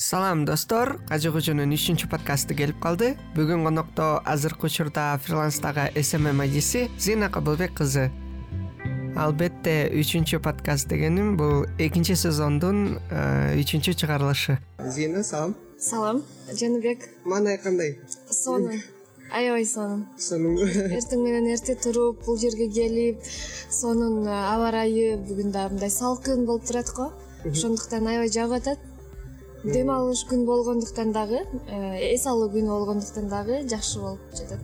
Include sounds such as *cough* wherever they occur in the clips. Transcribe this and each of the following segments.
салам достор. Кажы кожонун үчүнчү подкасты келип калды. Бүгүн конокто азыркы учурда фриланстагы смм айдиси зина кабылбек кызы. Албетте үчүнчү подкаст дегеним бул экинчи сезондун э, үчүнчү чыгарылышы. Зина салам. Салам. Жаныбек. Маанай кандай? Сонун аябай сонун. Сонунбу эртең менен эрте туруп бул жерге келип сонун аба ырайы бүгүн дагы мындай салкын болуп турат го. Ошондуктан аябай жагып атат дем алыш күн болгондуктан дагы э, эс алуу күнү болгондуктан дагы жакшы болуп жатат.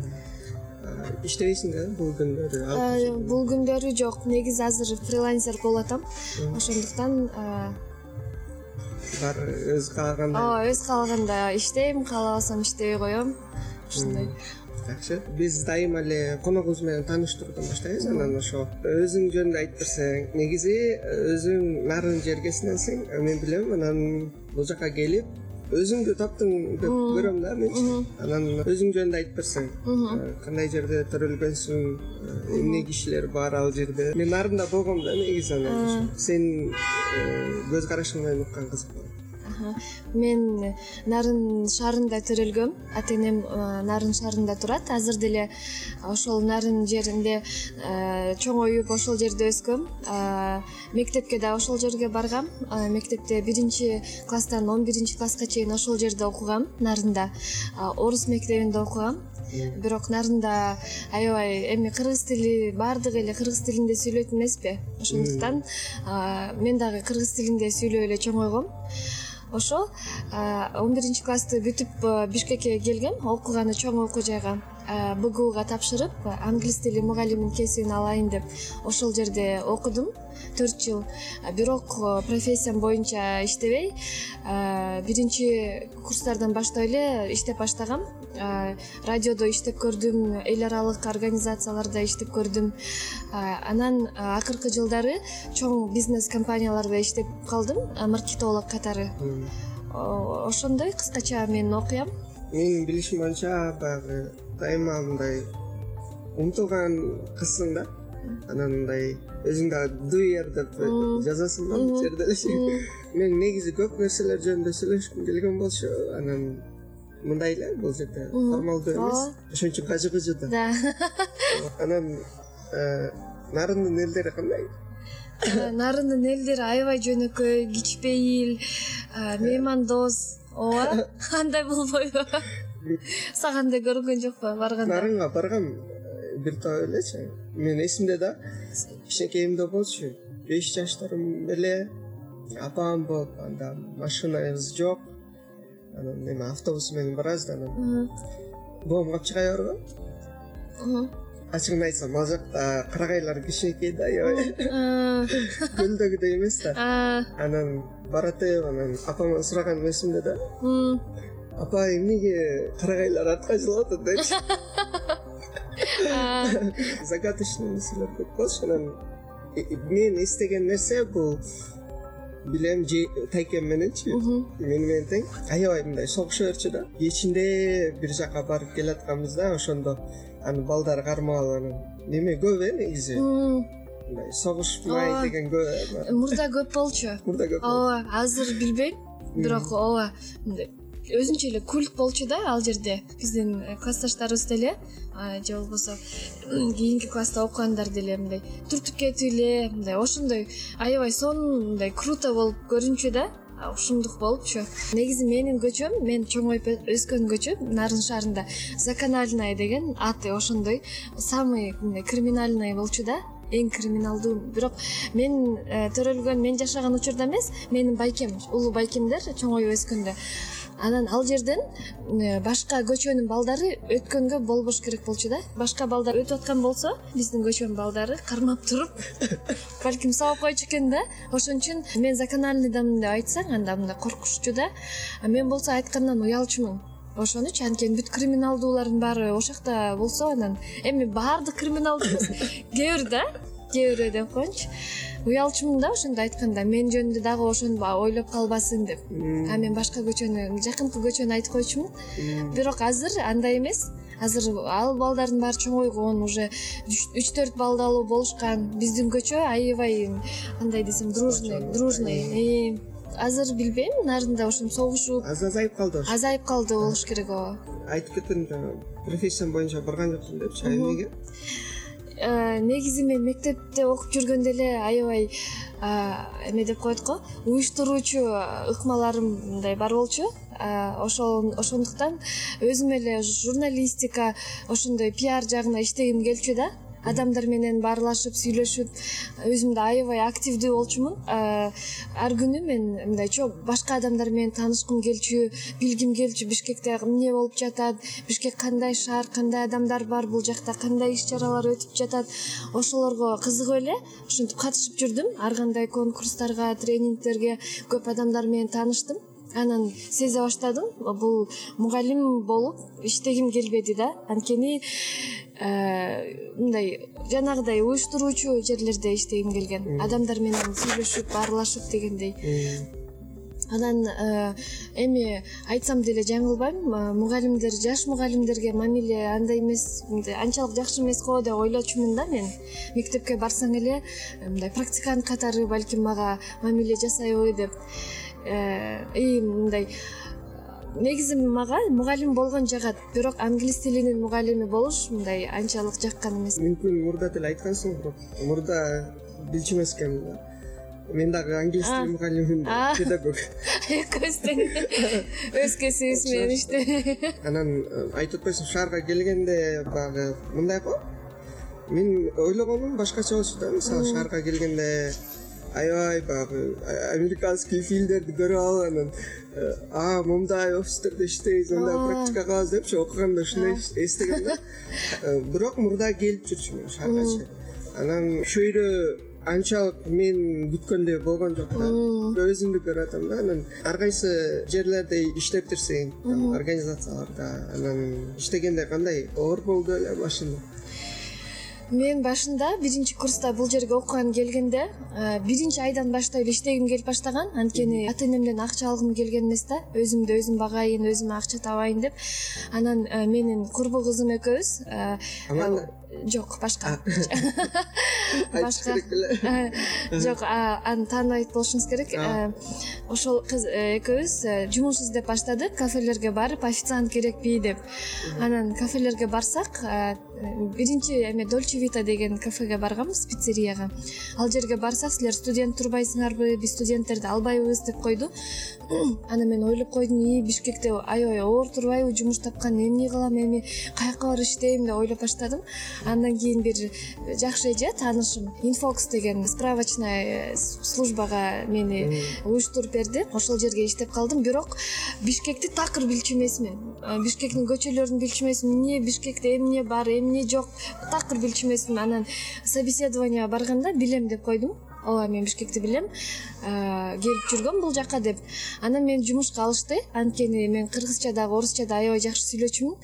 Иштебейсиң да бул күндөрү? Э, бул күндөрү жок. Негизи азыр фрилансер болуп атам. Ошондуктан э, баары өзү каалагандай ооба өзү каалаганда иштейм каалабасам иштебей коем. Ушундай жакшы биз дайыма эле коногубуз менен тааныштыруудан баштайбыз. Анан ошо өзүң жөнүндө айтып берсең негизи өзүң нарын жергесиненсиң мен билем анан бул жака келип өзүңдү таптың деп көрөм да менчи анан өзүң жөнүндө айтып берсең э, кандай жерде төрөлгөнсүң э, эмне кишилер бар ал жерде. Мен нарында болгом да негизи анан сенин э, көз карашың менен уккан кызык мен нарын шаарында төрөлгөм ата энем нарын шаарында турат. Азыр деле ошол нарын жеринде чоңоюп ошол жерде өскөм. Мектепке дагы ошол жерге баргам. Мектепте биринчи класстан он биринчи класска чейин ошол жерде окугам нарында. Орус мектебинде окугам. Бирок нарында аябай эми кыргыз тили баардыгы эле кыргыз тилинде сүйлөйт эмеспи. Ошондуктан мен дагы кыргыз тилинде сүйлөп эле чоңойгом ошол он биринчи классты бүтүп бишкекке келгем. Окуганы чоң окуу жайга бгуга тапшырып англис тили мугалиминин кесибин алайын деп ошол жерде окудум. Төрт жыл бирок профессиям боюнча иштебей биринчи курстардан баштап эле иштеп баштагам радиодо иштеп көрдүм эл аралык организацияларда иштеп көрдүм. Анан акыркы жылдары чоң бизнес компанияларда иштеп калдым маркетолог катары. Ошондой кыскача менин окуям. Менин билишим боюнча баягы дайыма мындай умтулган кызсың да. Анан мындай өзүң дагы дуер деп жазасың да бул жерде. *laughs* Мен негизи көп нерселер жөнүндө сүйлөшкүм келген болчу. Анан мындай эле бул жерде формалдуу эмес. Ошон үчүн кажы кыжы да. *laughs* Анан э, нарындын элдери кандай? Нарындын элдери аябай жөнөкөй кичпейил меймандос. Ооба *laughs* андай болбойбу сагандай көрүнгөн жокпу барганда. Нарынга баргам э, бир топ элечи. Менин эсимде да кичинекейимде болчу. Беш жаштарым эле апам болуп анда машинабыз жок анан эме автобус менен барабыз да анан боом калп чыга бербу ачыгын айтсам ал жакта карагайлар кичинекей да аябай *laughs* көлдөгүдөй эмес да. Анан баратып анан апаман сураганым эсимде да. Апа эмнеге карагайлар артка жылап атат депчи загадочный нерселер көп болчу анан мен эстеген нерсе бул билем тайкем мененчи. Мени менен тең аябай мындай согуша берчү да кечинде бир жака барып келатканбыз да ошондо. Анан балдар кармап алып анан неме көп э негизи? Мындай согушмай деген көп э мурда көп болчу. *laughs* Мурда көп ооба азыр билбейм. Бирок ооба мындай өзүнчө эле культ болчу да ал жерде. Биздин э, классташтарыбыз деле же болбосо кийинки класста окугандар деле мындай түртүп кетип эле мындай ошондой аябай сонун мындай круто болуп көрүнчү да ушундук болупчу. Негизи менин көчөм мен чоңоюп өскөн көчө нарын шаарында закональная деген аты ошондой самый мындай криминальный болчу да эң криминалдуу. Бирок мен э, төрөлгөн мен жашаган учурда эмес менин байкем улуу байкемдер чоңоюп өскөндө анан ал жерден э, башка көчөнүн балдары өткөнгө болбош керек болчу да. Башка балдар өтүп аткан болсо биздин көчөнүн балдары кармап туруп *laughs* балким сабап койчу экен да. Ошон үчүн мен закональныйдамын деп айтсаң анда мындай коркунуччу да. Мен болсо айткандан уялчумун. Ошонучу анткени бүт криминалдуулардын баары ошол жакта болсо анан эми баардык криминалдуу эмес *laughs* кээ бирөө да кээ бирөө деп коеюнчу уялчумун да ошондо айтканда мен жөнүндө дагы ошону ойлоп калбасын деп. А мен башка көчөнү жакынкы көчөнү айтып койчумун бирок азыр андай эмес. Азыр ал балдардын баары чоңойгон уже үч төрт балдалуу болушкан. Биздин көчө аябай кандай десем дружный дружный. азыр билбейм нарында ошентип согушуп. Азайып калды азайып калды болуш керек ооба. Айтып кеткен жана профессиям боюнча барган жоксуң депчи а эмнеге? Э, негизи мен мектепте окуп жүргөндө эле аябай эме деп коет го. Уюштуруучу ыкмаларым мындай бар болчу. Ошол ошондуктан өзүм эле журналистика ошондой пиар жагына иштегим келчү да адамдар менен баарлашып сүйлөшүп өзүм да аябай активдүү болчумун. Ар күнү мен мындай башка адамдар менен таанышкым келчү билгим келчү бишкекте эмне болуп жатат бишкек кандай шаар кандай адамдар бар бул жакта кандай иш чаралар өтүп жатат ошолорго кызыгып эле ошентип катышып жүрдүм. Ар кандай конкурстарга тренингдерге көп адамдар менен тааныштым анан сезе баштадым. Бул мугалим болуп иштегим келбеди да. Анткени э, мындай жанагыдай уюштуруучу жерлерде иштегим келген. Адамдар менен сүйлөшүп баарлашып дегендей. Анан э, эми айтсам деле жаңылбайм. Э, мугалимдер жаш мугалимдерге мамиле андай эмес мындай анчалык жакшы эмес го деп ойлочумун да мен. Мектепке барсаң эле мындай практикант катары балким мага мамиле жасайбы деп и мындай негизи мага мугалим болгон жагат бирок англис тилинин мугалими болуш мындай анчалык жаккан эмес. Мүмкүн мурда деле айткансың бирок мурда билчү эмес экенмин да мен дагы англис тили мугалимимин педагог. Экөөбүз тең өз кесибибиз менен иште *laughs* анан э, айтып атпайсыңбы шаарга келгенде баягы мындай го мен ойлогонум башкача болчу да мисалы шаарга келгенде аябай баягы американский фильмдерди көрүп алып анан э, а момундай офистерде иштейбиз мындай практика кылабыз депчи окуганда ушундай эстегем да. Э, бирок мурда келип жүрчүмүн мен шааргачы анан чөйрө анчалык мен күткөндөй болгон жок да өзүмдү көрүп атам да. Анан ар кайсы жерлерде иштептирсиң организацияларда анан иштегенде кандай? Оор болду беле башында мен башында биринчи курста бул жерге окуган келгенде э, биринчи айдан баштап эле иштегим келип баштаган. Анткени ата энемден акча алгым келген эмес да. Өзүмдү өзүм багайын өзүмө акча табайын деп. Анан э, менин курбу кызым экөөбүз э, жок *laughs* башка. Айтыш керек беле жок аны тааныбайт болушуңуз керек. Ошол кыз экөөбүз жумуш издеп баштадык. Кафелерге барып официант керекпи деп. Анан кафелерге барсак биринчи эме дольче вита деген кафеге барганбыз пиццерияга. Ал жерге барсак силер студент турбайсыңарбы биз студенттерди албайбыз деп койду. *clears throat* Анан мен ойлоп койдум ии бишкекте аябай оор турбайбы жумуш тапкан эмне кылам эми каяка барып иштейм? деп ойлоп баштадым. Андан кийин бир жакшы эже таанышым инфокс деген справочный э, службага мени уюштуруп берди. Ошол жерге иштеп калдым. Бирок бишкекти такыр билчү эмесмин. Э, бишкектин көчөлөрүн билчү эмесмин. Эмне бишкекте эмне бар эмне жок? Такыр билчү эмесмин анан собеседованияга барганда билем деп койдум. Ооба мен бишкекти билем. Келип жүргөм бул жака деп. Анан мени жумушка алышты. Анткени мен кыргызча дагы орусча да аябай жакшы сүйлөчүмүн.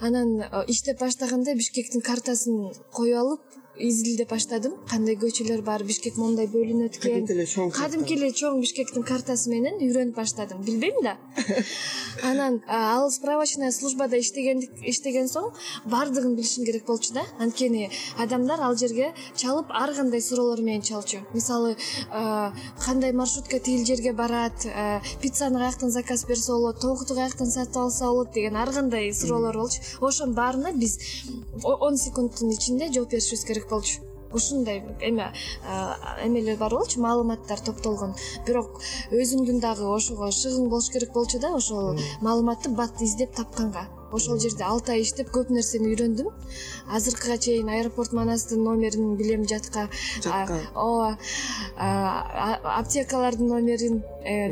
Анан иштеп баштаганда бишкектин картасын коюп алып изилдеп баштадым. Кандай көчөлөр бар бишкек моундай бөлүнөт экен кадимки эле чоң кадимки эле чоң бишкектин картасы менен үйрөнүп баштадым. Билбейм да. *laughs* Анан ал справочный службада иштеген соң баардыгын билишим керек болчу да. Анткени адамдар ал жерге чалып ар кандай суроолор менен чалчу. Мисалы кандай маршрутка тигил жерге барат пиццаны каяктан заказ берсе болот тогукту каяктан сатып алса болот деген ар кандай суроолор болчу. Ошонун баарына биз он секундтун ичинде жооп беришибиз керек болчу ушундай эме эмелер бар болчу маалыматтар топтолгон бирок өзүңдүн дагы ошого шыгың болуш керек болчу да ошол маалыматты бат издеп тапканга ошол жерде алты ай иштеп көп нерсени үйрөндүм. Азыркыга чейин аэропорт манастын номерин билем жатка ооба аптекалардын номерин э,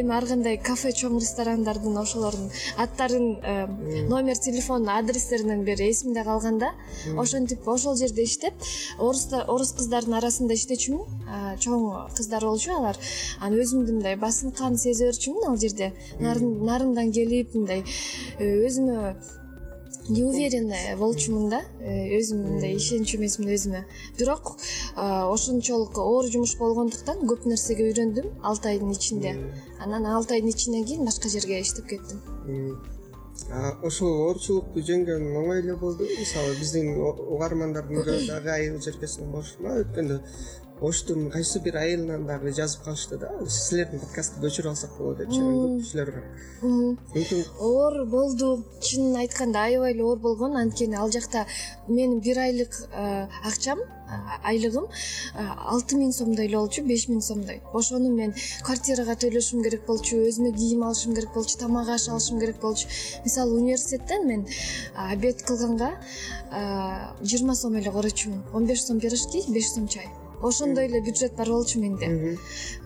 эми ар кандай кафе чоң ресторандардын ошолордун аттарын э, номер телефон адрестеринен бери эсимде калган да ошентип ошол жерде иштеп орус кыздардын арасында иштечүмүн. Чоң кыздар болчу алар. Анан өзүмдү мындай басынкан сезе берчүмүн ал жерде. Нарындан келип мындай э, өзүм неуверенная болчумун да э, өзүм мындай ишенчү эмесмин өзүмө. Бирок ошончолук оор жумуш болгондуктан көп нерсеге үйрөндүм алты айдын ичинде. Анан алты айдын ичинен кийин башка жерге иштеп кеттим. Ошол оорчулукту жеңген оңой эле болдубу мисалы биздин угармандардын *laughs* дагы айыл жеркесинен болушпу өткөндө оштун кайсы бир айылынан дагы жазып калышты да. Силердин подкастты көчүрүп алсак болот депчи көп кишилер мүмкүн оор болду. Чынын айтканда аябай эле оор болгон. Анткени ал жакта менин бир айлык акчам айлыгым алты миң сомдой эле болчу беш миң сомдой. Ошону мен квартирага төлөшүм керек болчу өзүмө кийим алышым керек болчу тамак аш алышым керек болчу. Мисалы университеттен мен обед кылганга жыйырма сом эле короочумун он беш сом пирожки беш сом чай ошондой эле бюджет бар болчу менде.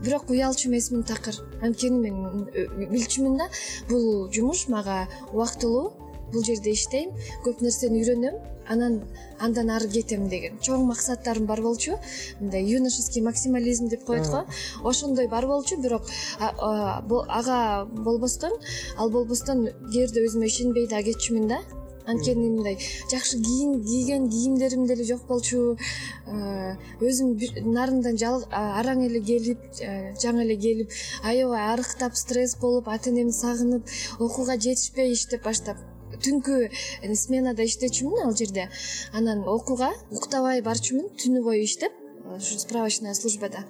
Бирок уялчу эмесмин такыр. Анткени мен билчүмүн да. Бул жумуш мага убактылуу бул жерде иштейм көп нерсени үйрөнөм анан андан ары кетем деген. Чоң максаттарым бар болчу. Мындай юношеский максимализм деп коет го. Ошондой бар болчу бирок ага болбостон ал болбостон кээ бирде өзүмө ишенбей дагы кетчүмүн да анткени мындай жакшы кийген кийимдерим деле жок болчу. Өзүм нарындан араң эле келип жаңы эле келип аябай арыктап стресс болуп ата энемди сагынып окууга жетишпей иштеп баштап түнкү сменада иштечүмүн ал жерде. Анан окууга уктабай барчумун түнү бою иштеп ушу справочная службада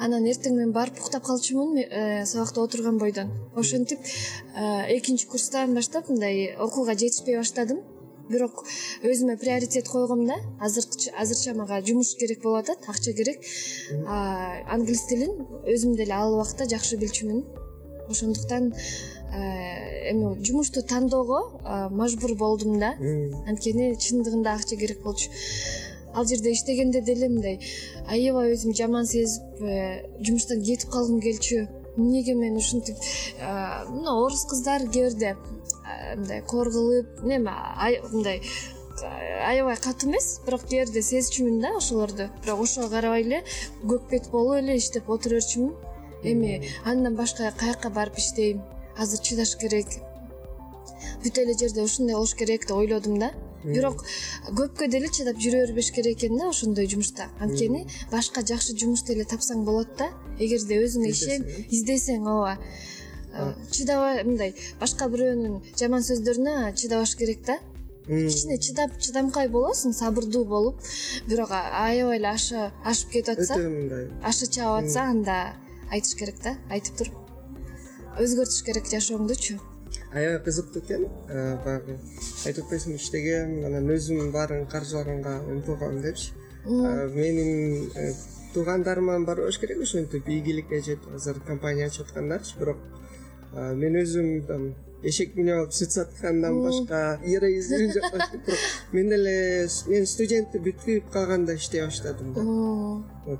анан эртең менен барып уктап калчумун э, сабакта отурган бойдон. Ошентип э, экинчи курстан баштап мындай окууга жетишпей баштадым. Бирок өзүмө приоритет койгом да. Азырча мага жумуш керек болуп атат акча керек. Англис тилин өзүм деле ал убакта жакшы билчүмүн. Ошондуктан э, эми жумушту тандоого мажбур болдум да. Анткени чындыгында акча керек болчу ал жерде иштегенде деле мындай. Аябай өзүмдү жаман сезип э, жумуштан кетип калгым келчү. Эмнеге мен ушинтип мына орус кыздар кээ бирде мындай коор кылып эме мындай аябай катуу эмес бирок кээ бирде сезчүмүн да ошолорду. Бирок ошого карабай эле көк бет болуп эле иштеп отура берчүмүн эми андан башка каякка барып иштейм азыр чыдаш керек. Бүт эле жерде ушундай болуш керек деп ойлодум да бирок көпкө деле чыдап жүрө бербеш керек экен да ошондой жумушта. Анткени башка жакшы жумуш деле тапсаң болот да. Эгерде өзүңө ишен издесең. ооба. Чыдабай мындай башка бирөөнүн жаман сөздөрүнө чыдабаш керек да. Кичине чыдап чыдамкай болосуң сабырдуу болуп. Бирок аябай эле ашып кетип атса өтө мындай. ашы чаап атса анда айтыш керек да айтып туруп. Өзгөртүш керек жашооңдучу аябай кызыктуу экен э, баягы айтып атпайсыңбы иштегем анан өзүм баарын каржылаганга умтулгам депчи. Э, менин э, туугандарыман бар болуш керек ошентип ийгиликке жетип азыр компания ачып аткандарчы бирок мен өзүм там эшек минип алып сүт саткандан башка героизм жок. *laughs* Бирок мен деле мен студенттик бүтүп калганда иштей баштадым да.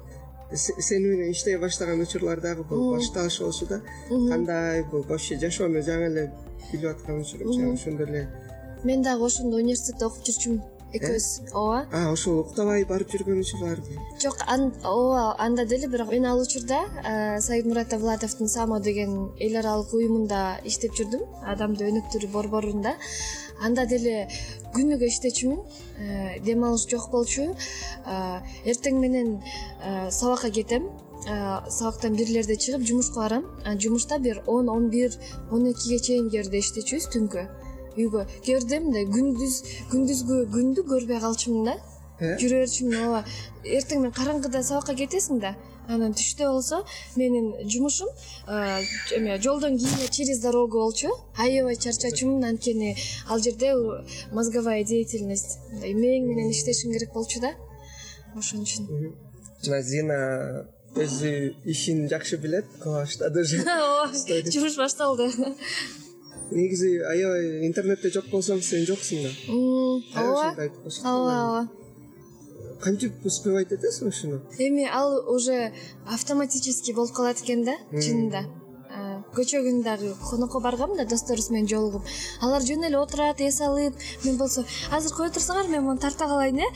Сени менен иштей баштаган учурлар дагы бул башталыш болчу да. Кандай бул вообще жашоону жаңы эле билип аткан учурум ошондо эле. Мен дагы ошондо университетте окуп жүрчүмүн. Экөөбүз ооба. Ошол уктабай барып жүргөн учурларбы жок ооба анда деле бирок мен ал учурда саидмурат абылатовдун само деген эл аралык уюмунда иштеп жүрдүм. Адамды өнүктүрүү борборунда. Анда деле күнүгө иштечүмүн. Э, дем алыш жок болчу. Эртең менен э, сабакка кетем сабактан бирлерде чыгып жумушка барам жумушта бир он он бир он экиге чейин кээ бирде иштечүбүз түнкү. Үйгө кээ бирде мындай күндүз күндүзгү күндү көрбөй калчумун да. Э? жүрө берчүмүн ооба. Эртең менен караңгыда сабакка кетесиң да анан түштө болсо менин жумушум эме жолдон кийин через дорогу болчу. Аябай чарчачумун анткени ал жерде мозговая деятельность. Мындай мээң менен иштешим керек болчу да. Ошон үчүн. Мына зина өзү ишин жакшы билет кыла баштады уже *laughs* ооба жумуш башталды. Негизи аябай интернетте жок болсоң сен жоксуң да. Ооба. ооба ооба. Кантип успевать этесиң ушуну эми ал уже автоматический болуп калат экен да чынында кечээ дагы конокко баргам да досторубуз менен жолугуп. Алар жөн эле отурат эс алып. Мен болсо азыр кое турсаңар мен муну тарта калайын э?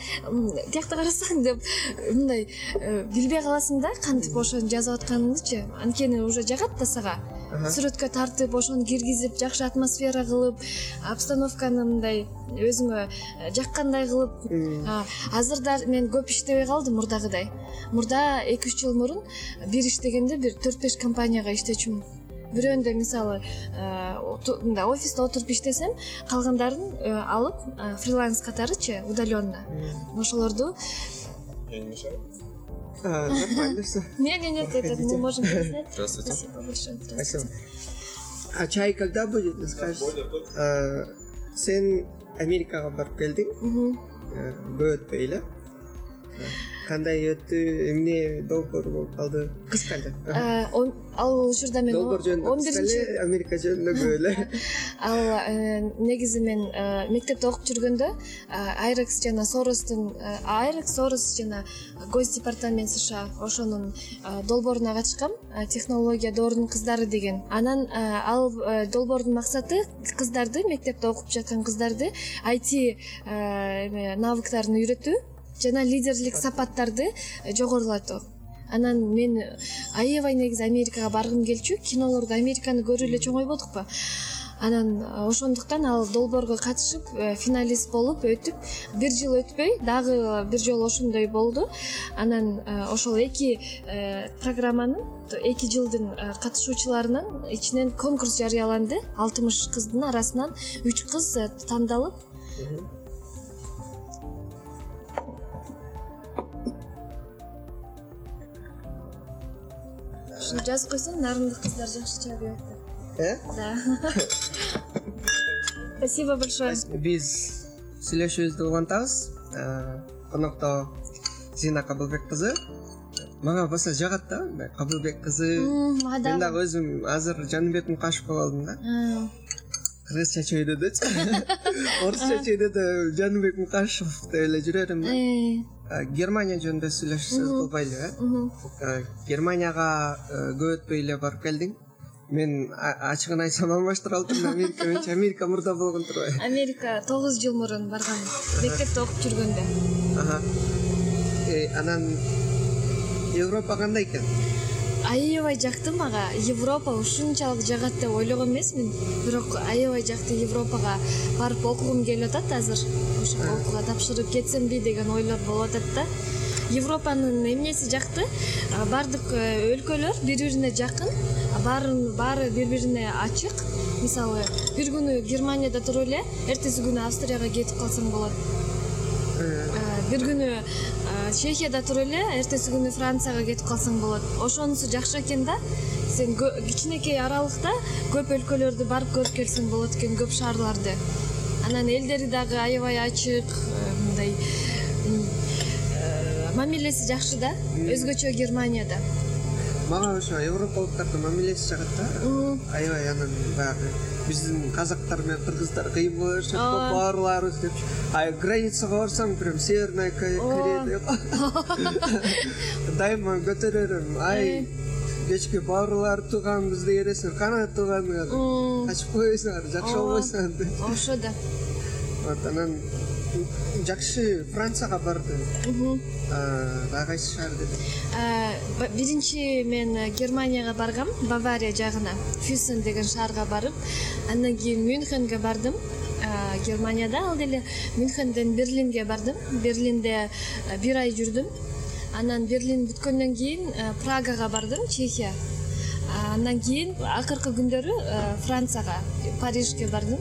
Тиякта карасаң деп мындай э, билбей каласың да кантип ошону жазып атканыңдычы анткени уже жагат да сага. Сүрөткө тартып ошону киргизип жакшы атмосфера кылып обстановканы мындай өзүңө э, жаккандай кылып. Азыр да мен көп иштебей калдым мурдагыдай. Мурда эки үч жыл мурун бир иштегенде бир төрт беш компанияга иштечүмүн бирөөндө мисалы э, мындай офиста отуруп иштесем калгандарын э, алып э, фриланс катарычы удаленно ошолорду нормально *laughs* все нет нет нет это мы можем *laughs* переснять Здравствуйте. спасибо большое. Здравствуйте. А чай когда будет скажешь сен америкага барып келдиң? Көп өтпөй эле кандай өттү эмне долбоор болуп калды? Кыска эле Э, он- ал учурда мен долбоор жөнүндө он биринчи америка жөнүндө көп эле *laughs* ал э, негизи мен э, мектепте окуп жүргөндө айрекс жана соростун э, айрекс сорос жана госдепартамент сша ошонун э, долбооруна катышкам. Э, технология доорунун кыздары деген. Анан э, ал э, долбоордун максаты кыздарды мектепте окуп жаткан кыздарды айти э, эме навыктарын үйрөтүү жана лидерлик сапаттарды э, жогорулатуу анан мен э, аябай негизи америкага баргым келчү кинолордо американы көрүп эле чоңойбодукпу анан э, ошондуктан ал долбоорго катышып финалист болуп өтүп бир жыл өтпөй дагы бир жолу ошондой болду. Анан ошол эки программанын эки жылдын катышуучуларынын ичинен конкурс жарыяланды. Алтымыш кыздын арасынан үч кыз тандалып жазып койсоң нарындык кыздар жакшы чай куят деп э? Да. *laughs* Спасибо большое. Биз сүйлөшүүбүздү улантабыз. Конокто зина кабылбек кызы мага баса жагат да мындай кабылбек кызы мен дагы өзүм азыр жаныбек мукашев болуп алдым да. Кыргызча чөйдөдөчү орусча чөйдөдө жаныбек мукашев деп эле жүрөрүм да э, германия жөнүндө сүйлөшсөз болбойлу э. А, германияга э, көп өтпөй эле барып келдиң. Мен ачыгын айтсам алмаштыра алдым америка менчи америка мурда болгон турбайбы? Америка тогуз жыл мурун баргам мектепте окуп жүргөндө. Э, анан европа кандай экен аябай жакты мага европа ушунчалык жагат деп ойлогон эмесмин. Бирок аябай жакты европага барып окугум келип атат азыр. Ошо окууга тапшырып кетсемби деген ойлор болуп атат да. Европанын эмнеси жакты? Баардык э, өлкөлөр бири бирине жакын баарын баары бири бирине ачык. Мисалы бир күнү германияда туруп эле эртеси күнү австрияга кетип калсаң болот. Э, Э, бир күнү э, чехияда туруп эле эртеси күнү францияга кетип калсаң болот. Ошонусу жакшы экен да сен кичинекей аралыкта көп өлкөлөрдү барып көрүп келсең болот экен көп шаарларды. Анан элдери дагы аябай ачык э, мындай э, мамилеси жакшы да өзгөчө германияда мага ошо европалыктардын мамилеси жагат да. Аябай анан баягы биздин казактар менен кыргыздар кыйын боло беришет го депчи а границага барсаң прям северная Ко- корея *laughs* дайыма көтөрөрүм. Ай кечке баарлар тууганыбызды ээресиңер кана тууганың М, качып койбойсуңар жакшы болбойсуңар деп ошо да. Вот, анан жакшы францияга барды. Дагы кайсы шаар деди б- биринчи мен германияга баргам бавария жагына фюсен деген шаарга барып андан кийин мюнхенге бардым. Германияда ал деле мюнхенден берлинге бардым. Берлинде бир ай жүрдүм. Анан берлин бүткөндөн кийин прагага бардым чехия. Андан кийин акыркы күндөрү францияга парижге бардым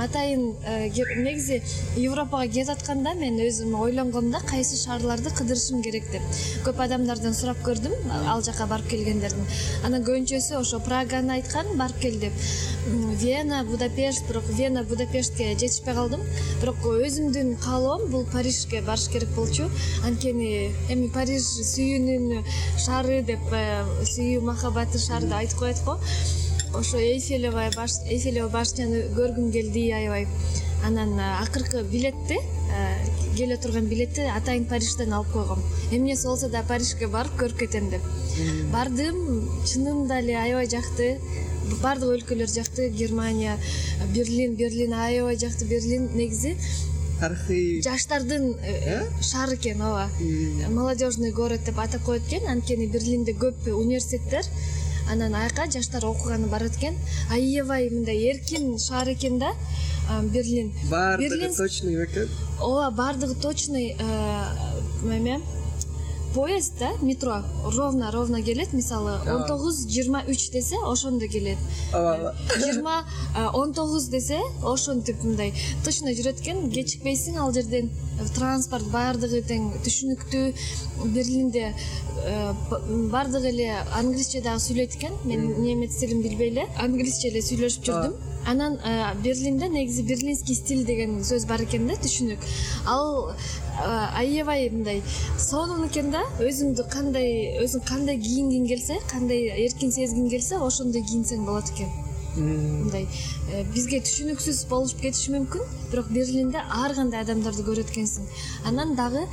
атайын э, негизи европага кетип атканда мен өзүм ойлонгом да кайсы шаарларды кыдырышым керек деп. Көп адамдардан сурап көрдүм ал жака барып келгендердин. Анан көбүнчөсү ошо праганы айткан барып кел деп. Вена будапешт бирок вена будапештке жетишпей калдым. Бирок өзүмдүн каалоом бул парижге барыш керек болчу. Анткени эми париж сүйүүнүн шаары деп э, сүйүү махабаттын шаары деп айтып коет го ошо эйфелева баш эйфелева башняны көргүм келди аябай. Анан э, акыркы билетти э, келе турган билетти атайын парижден алып койгом. Эмнеси болсо да парижге барып көрүп кетем деп. Бардым чынында эле аябай жакты. Баардык өлкөлөр жакты германия берлин берлин аябай жакты берлин негизи. Тарыхый жаштардын э, шаары экен ооба. Молодежный город деп атап коет экен анткени берлинде көп университеттер анан аяка жаштар окуганы барат экен. Аябай мындай эркин шаар экен да. Берлин. Баардыгы точный бекен ооба баардыгы точный эме поезд да метро? Ровно ровно келет мисалы он тогуз жыйырма үч десе ошондо келет. Ооба ооба жыйырма он тогуз десе ошентип мындай. Точно жүрөт экен кечикпейсиң ал жерден. Транспорт баардыгы тең түшүнүктүү берлинде э, баардыгы эле англисче дагы сүйлөйт экен мен немец тилин билбей эле англисче эле сүйлөшүп жүрдүм. Анан э, берлинде негизи берлинский стиль деген сөз бар экен да түшүнүк. Ал э, аябай мындай сонун экен да. Өзүңдү кандай өзүң кандай кийингиң келсе кандай эркин сезгиң келсе ошондой кийинсең болот экен. Мындай э, бизге түшүнүксүз болуп кетиши мүмкүн бирок берлинде ар кандай адамдарды көрөт экенсиң анан дагы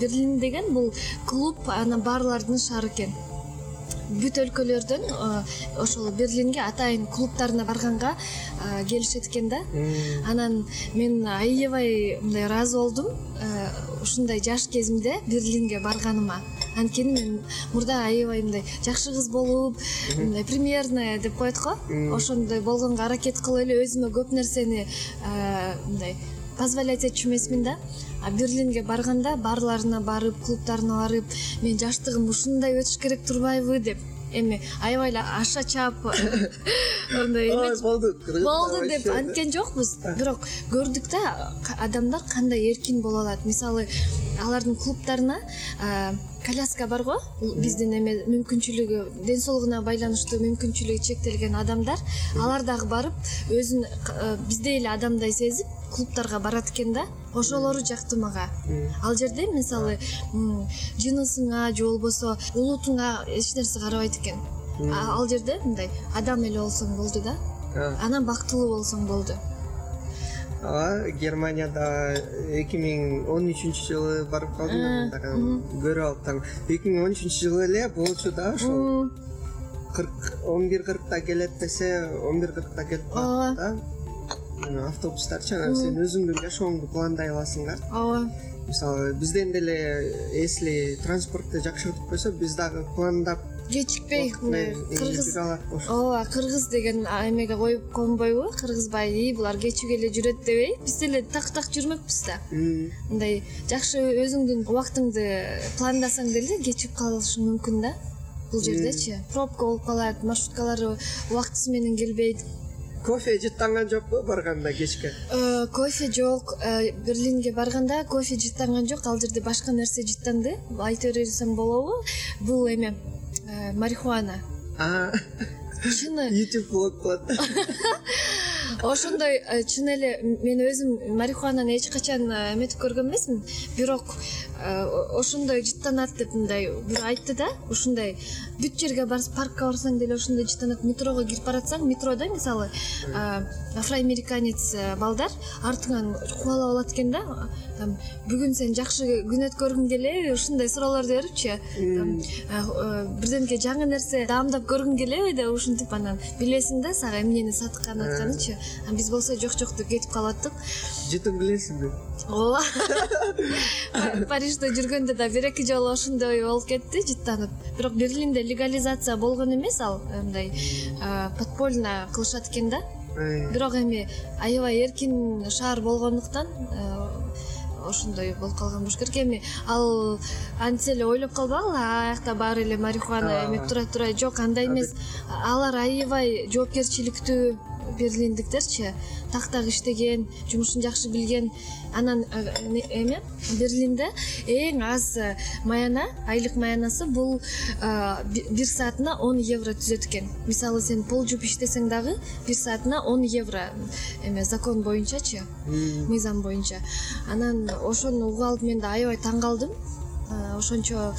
берлин деген бул клуб анан барлардын шаары экен бүт өлкөлөрдөн ошол берлинге атайын клубтарына барганга келишет экен да. Анан мен аябай мындай ыраазы болдум ушундай жаш кезимде берлинге барганыма. Анткени мен мурда аябай мындай жакшы кыз болуп мындай примерная деп коет го. Ошондой болгонго аракет кылып эле өзүмө көп нерсени мындай позволять этчү эмесмин да? А берлинге барганда барларына барып клубдарына барып менин жаштыгым ушундай өтүш керек турбайбы? деп. Эми аябай эле аша чап мындай *coughs* ой болду болду деп анткен жокпуз бирок көрдүк да адамдар кандай эркин боло алат. Мисалы алардын клубдарына коляска барго биздин эме мүмкүнчүлүгү ден соолугуна байланыштуу мүмкүнчүлүгү чектелген адамдар. Алар дагы барып өзүн биздей эле адамдай сезип клубдарга барат экен да? Ошолору жакты мага. Ал жерде мисалы жынысыңа же болбосо улутуңа эч нерсе карабайт экен. Ал жерде мындай адам эле болсоң болду да? Анан бактылуу болсоң болду. Ооба германияда эки миң он үчүнчү жылы барып калдым да көрүп алып эки миң он үчүнчү жылы эле болчу да ошол. Кырк он бир кыркта келет десе он бир кыркта келип калат да автобустарчы анан сен өзүңдүн жашооңду пландай аласың да ооба. Мисалы бизден деле если транспортто жакшы өтүп койсо биз дагы пландап кечикпей мындай кыргыз ооба кыргыз деген эмеге коюп конбойбу кыргызбай ии булар кечүүгө эле жүрөт депей биз деле так так жүрмөкпүз да. Мындай жакшы өзүңдүн убактыңды пландасаң деле кечигип калышың мүмкүн да. Бул жердечи пробка болуп калат маршруткалары убактысы менен келбейт кофе жыттанган жокпу? барганда кечке. Э, кофе жок. Э, берлинге барганда кофе жыттанган жок. Ал жерде башка нерсе жыттанды. Айта берсем болобу. Бул эме Э, марихуана. Чыны. *laughs* Ютуб блог болот *laughs* ошондой чын эле мен өзүм марихуананы эч качан эметип көргөн эмесмин. Бирок ошондой жыттанат деп мындай бирөө айтты да. Ушундай бүт жерге паркка барсаң деле ошондой жыттанат. Метрого кирип баратсаң метродо мисалы афроамериканец балдар артыңан кубалап алат экен да бүгүн сен жакшы күн өткөргүң келеби ушундай суроолорду берипчи бирдемке жаңы нерсе даамдап көргүң келеби деп ушинтип анан билесиң да сага эмнени сатканын атканычы. Анан биз болсо жок жок деп кетип калып аттык жытын билесиңби ооба. *laughs* Парижде жүргөндө да бир эки жолу ошондой болуп кетти жыттанып. Бирок берлинде легализация болгон эмес ал мындай подпольно кылышат экен да. Бирок эми аябай эркин шаар болгондуктан ошондой болуп калган болуш керек эми. Ал антсе эле ойлоп калбагыла аякта баары эле марихуана эмеп тура тура жок андай эмес. Алар аябай жоопкерчиликтүү берлиндиктерчи так так иштеген жумушун жакшы билген анан э, эме берлинде эң аз э, маяна айлык маянасы бул э, бир саатына он евро түзөт экен мисалы сен пол жууп иштесең дагы бир саатына он евро эме закон боюнчачы мыйзам боюнча. Анан ошону угуп алып мен да аябай таң калдым. Ошончо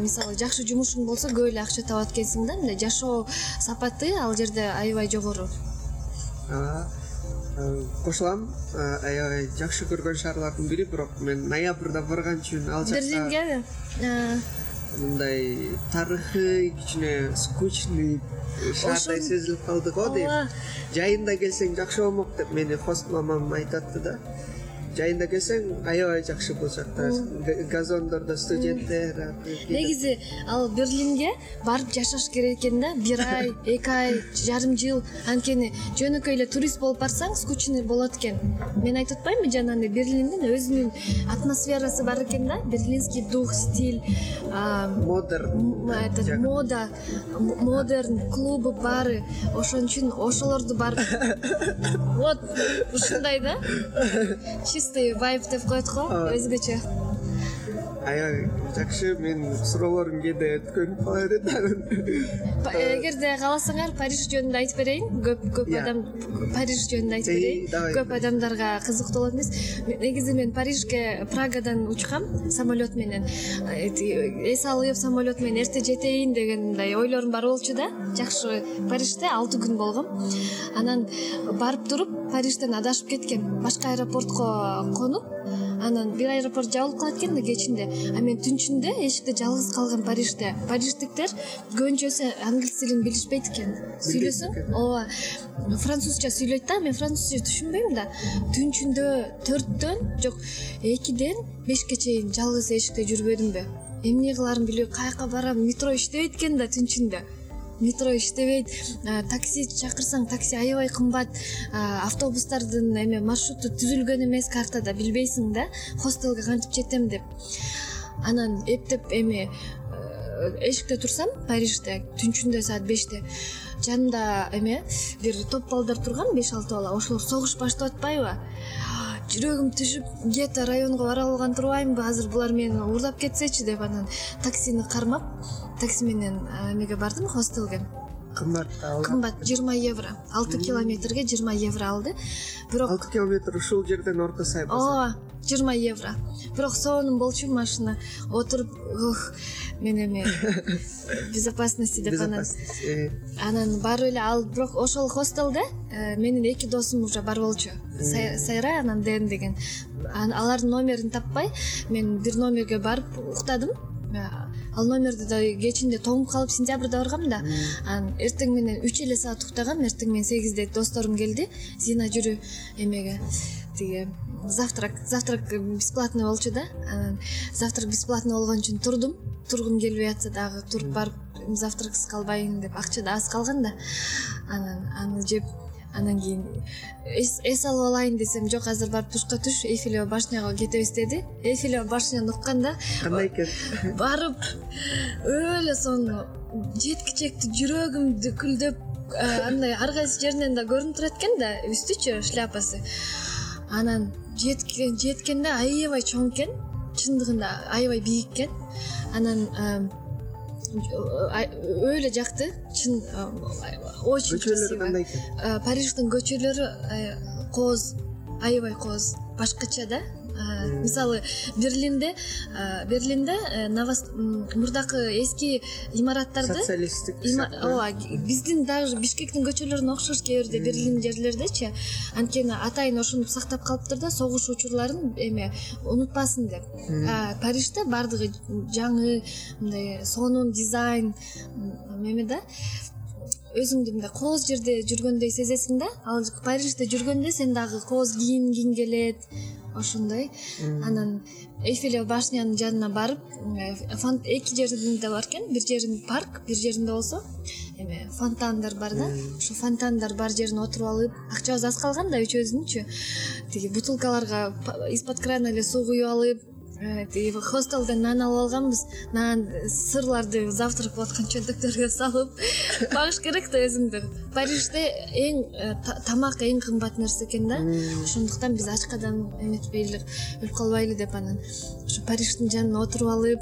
мисалы жакшы жумушуң болсо көп эле акча табат экенсиң да мындай жашоо сапаты ал жерде аябай жогору. Кошулам. Аябай жакшы көргөн шаарлардын бири бирок мен ноябрда барган үчүн ал жакта берлингеби мындай тарыхый кичине скучный шаардай сезилип калды го дейм. Жайында келсең жакшы болмок деп мени хост мамам айтатты да жайында келсең аябай жакшы бул жакта газондордо студенттер негизи ал берлинге барып жашаш керек экен да бир ай эки ай жарым жыл. Анткени жөнөкөй эле турист болуп барсаң скучный болот экен. Мен айтып атпаймынбы жанагындай берлиндин өзүнүн атмосферасы бар экен да берлинский дух стиль модерн этот мода модерн клубу баары ошон үчүн ошолорду барып. *laughs* Вот ушундай да чистый вайб деп коет го өзгөчө аябай жакшы менин суроолорум кээде өткөнүп кала берет анан эгерде кааласаңар париж жөнүндө айтып берейин. Көп көп адам париж жөнүндө айтып берейин. көп адамдарга кызыктуу болот эмес. Негизи мен парижге прагадан учкам самолет менен. Эс алып самолет менен эрте жетейин деген мындай ойлорум бар болчу да. Жакшы парижде алты күн болгом. Анан барып туруп парижден адашып кеткем. Башка аэропортко конуп. Анан бир аэропорт жабылып калат экен да кечинде а мен түнчүндө эшикте жалгыз калгам парижде. Париждиктер көбүнчөсү англис тилин билишпейт экен. Сүйлөсөң ооба французча сүйлөйт да. Мен французча түшүнбөйм да. Түнчүндө төрттөн жок экиден бешке чейин жалгыз эшикте жүрбөдүмбү эмне кылаарымды билбей каяка барам? Метро иштебейт экен да түнчүндө метро иштебейт. Такси чакырсаң такси аябай кымбат. Автобустардын эме маршруту түзүлгөн эмес картада билбейсиң да хостелге кантип жетем деп анан эптеп эми э, эшикте турсам парижде түнчүндө саат беште жанымда эме бир топ балдар турган беш алты бала. Ошолор согуш баштап атпайбы? Жүрөгүм түшүп где то районго бара алган турбаймынбы азыр булар мени уурдап кетсечи деп анан таксини кармап такси менен эмеге бардым хостелге. Кымбат кымбат жыйырма евро. Алты километрге жыйырма евро алды. Бирок алты километр ушул жерден орто сай ооба жыйырма евро. Бирок сонун болчу машина отуруп мен эми *laughs* безопасности деп анан э. анан барып эле ал бирок ошол хостелде э, менин эки досум уже бар болчу. Сайрай анан дэн деген. Алардын номерин таппай мен бир номерге барып уктадым. Э, ал номерди да кечинде тоңуп калып сентябрда баргам да. Анан эртең менен үч эле саат уктагам эртең менен сегизде досторум келди зина жүрү эмеге тиги завтрак завтрак бесплатный болчу да. Анан завтрак бесплатный болгон үчүн турдум. Тургум келбей атса дагы туруп барып завтраксыз калбайын деп акча да аз калган да. Анан аны жеп анан кийин эс алып алайын десем жок азыр барып душка түш эйфелева башняга кетебиз деди. Эйфелева башняны укканда кандай экен *laughs* барып өлө сонун жеткичекти жүрөгүм күлдөп андай ар кайсы жеринен да көрүнүп турат экен да үстүчү шляпасы анан жеткенде аябай чоң экен чындыгында аябай бийик экен. Анан өлө жакты чын очень көчөлөрү кандай экен? Париждин көчөлөрү кооз аябай кооз башкача да мисалы берлинде берлинде э, мурдакы эски имараттарды социалисттик ооба биздин даже бишкектин көчөлөрүнө окшош кээ бирде берлин жерлердечи. Анткени атайын ошентип сактап калыптыр да согуш учурларын эме унутпасын деп. Парижде баардыгы жаңы мындай сонун дизайн эме да өзүңдү мындай кооз жерде жүргөндөй сезесиң да? Ал парижде жүргөндө сен дагы кооз кийингиң келет ошондой. Анан эйфелева башнянын жанына барып эки жеринде бар экен. Бир жеринде парк бир жеринде болсо эме фонтандар бар да? Ошо фонтандар бар жерине отуруп алып акчабыз аз калган да үчөөбүздүнчү тиги бутылкаларга из под крана эле суу куюп алып Э, тиги хостелден нан алып алганбыз. Нан сырларды завтрак кылып аткан чөнтөктөргө салып *laughs* багыш керек да өзүңдү парижде эң э, тамак эң кымбат нерсе экен да. Ошондуктан биз ачкадан эметпейли өлүп калбайлы деп анан ошо париждин жанына отуруп алып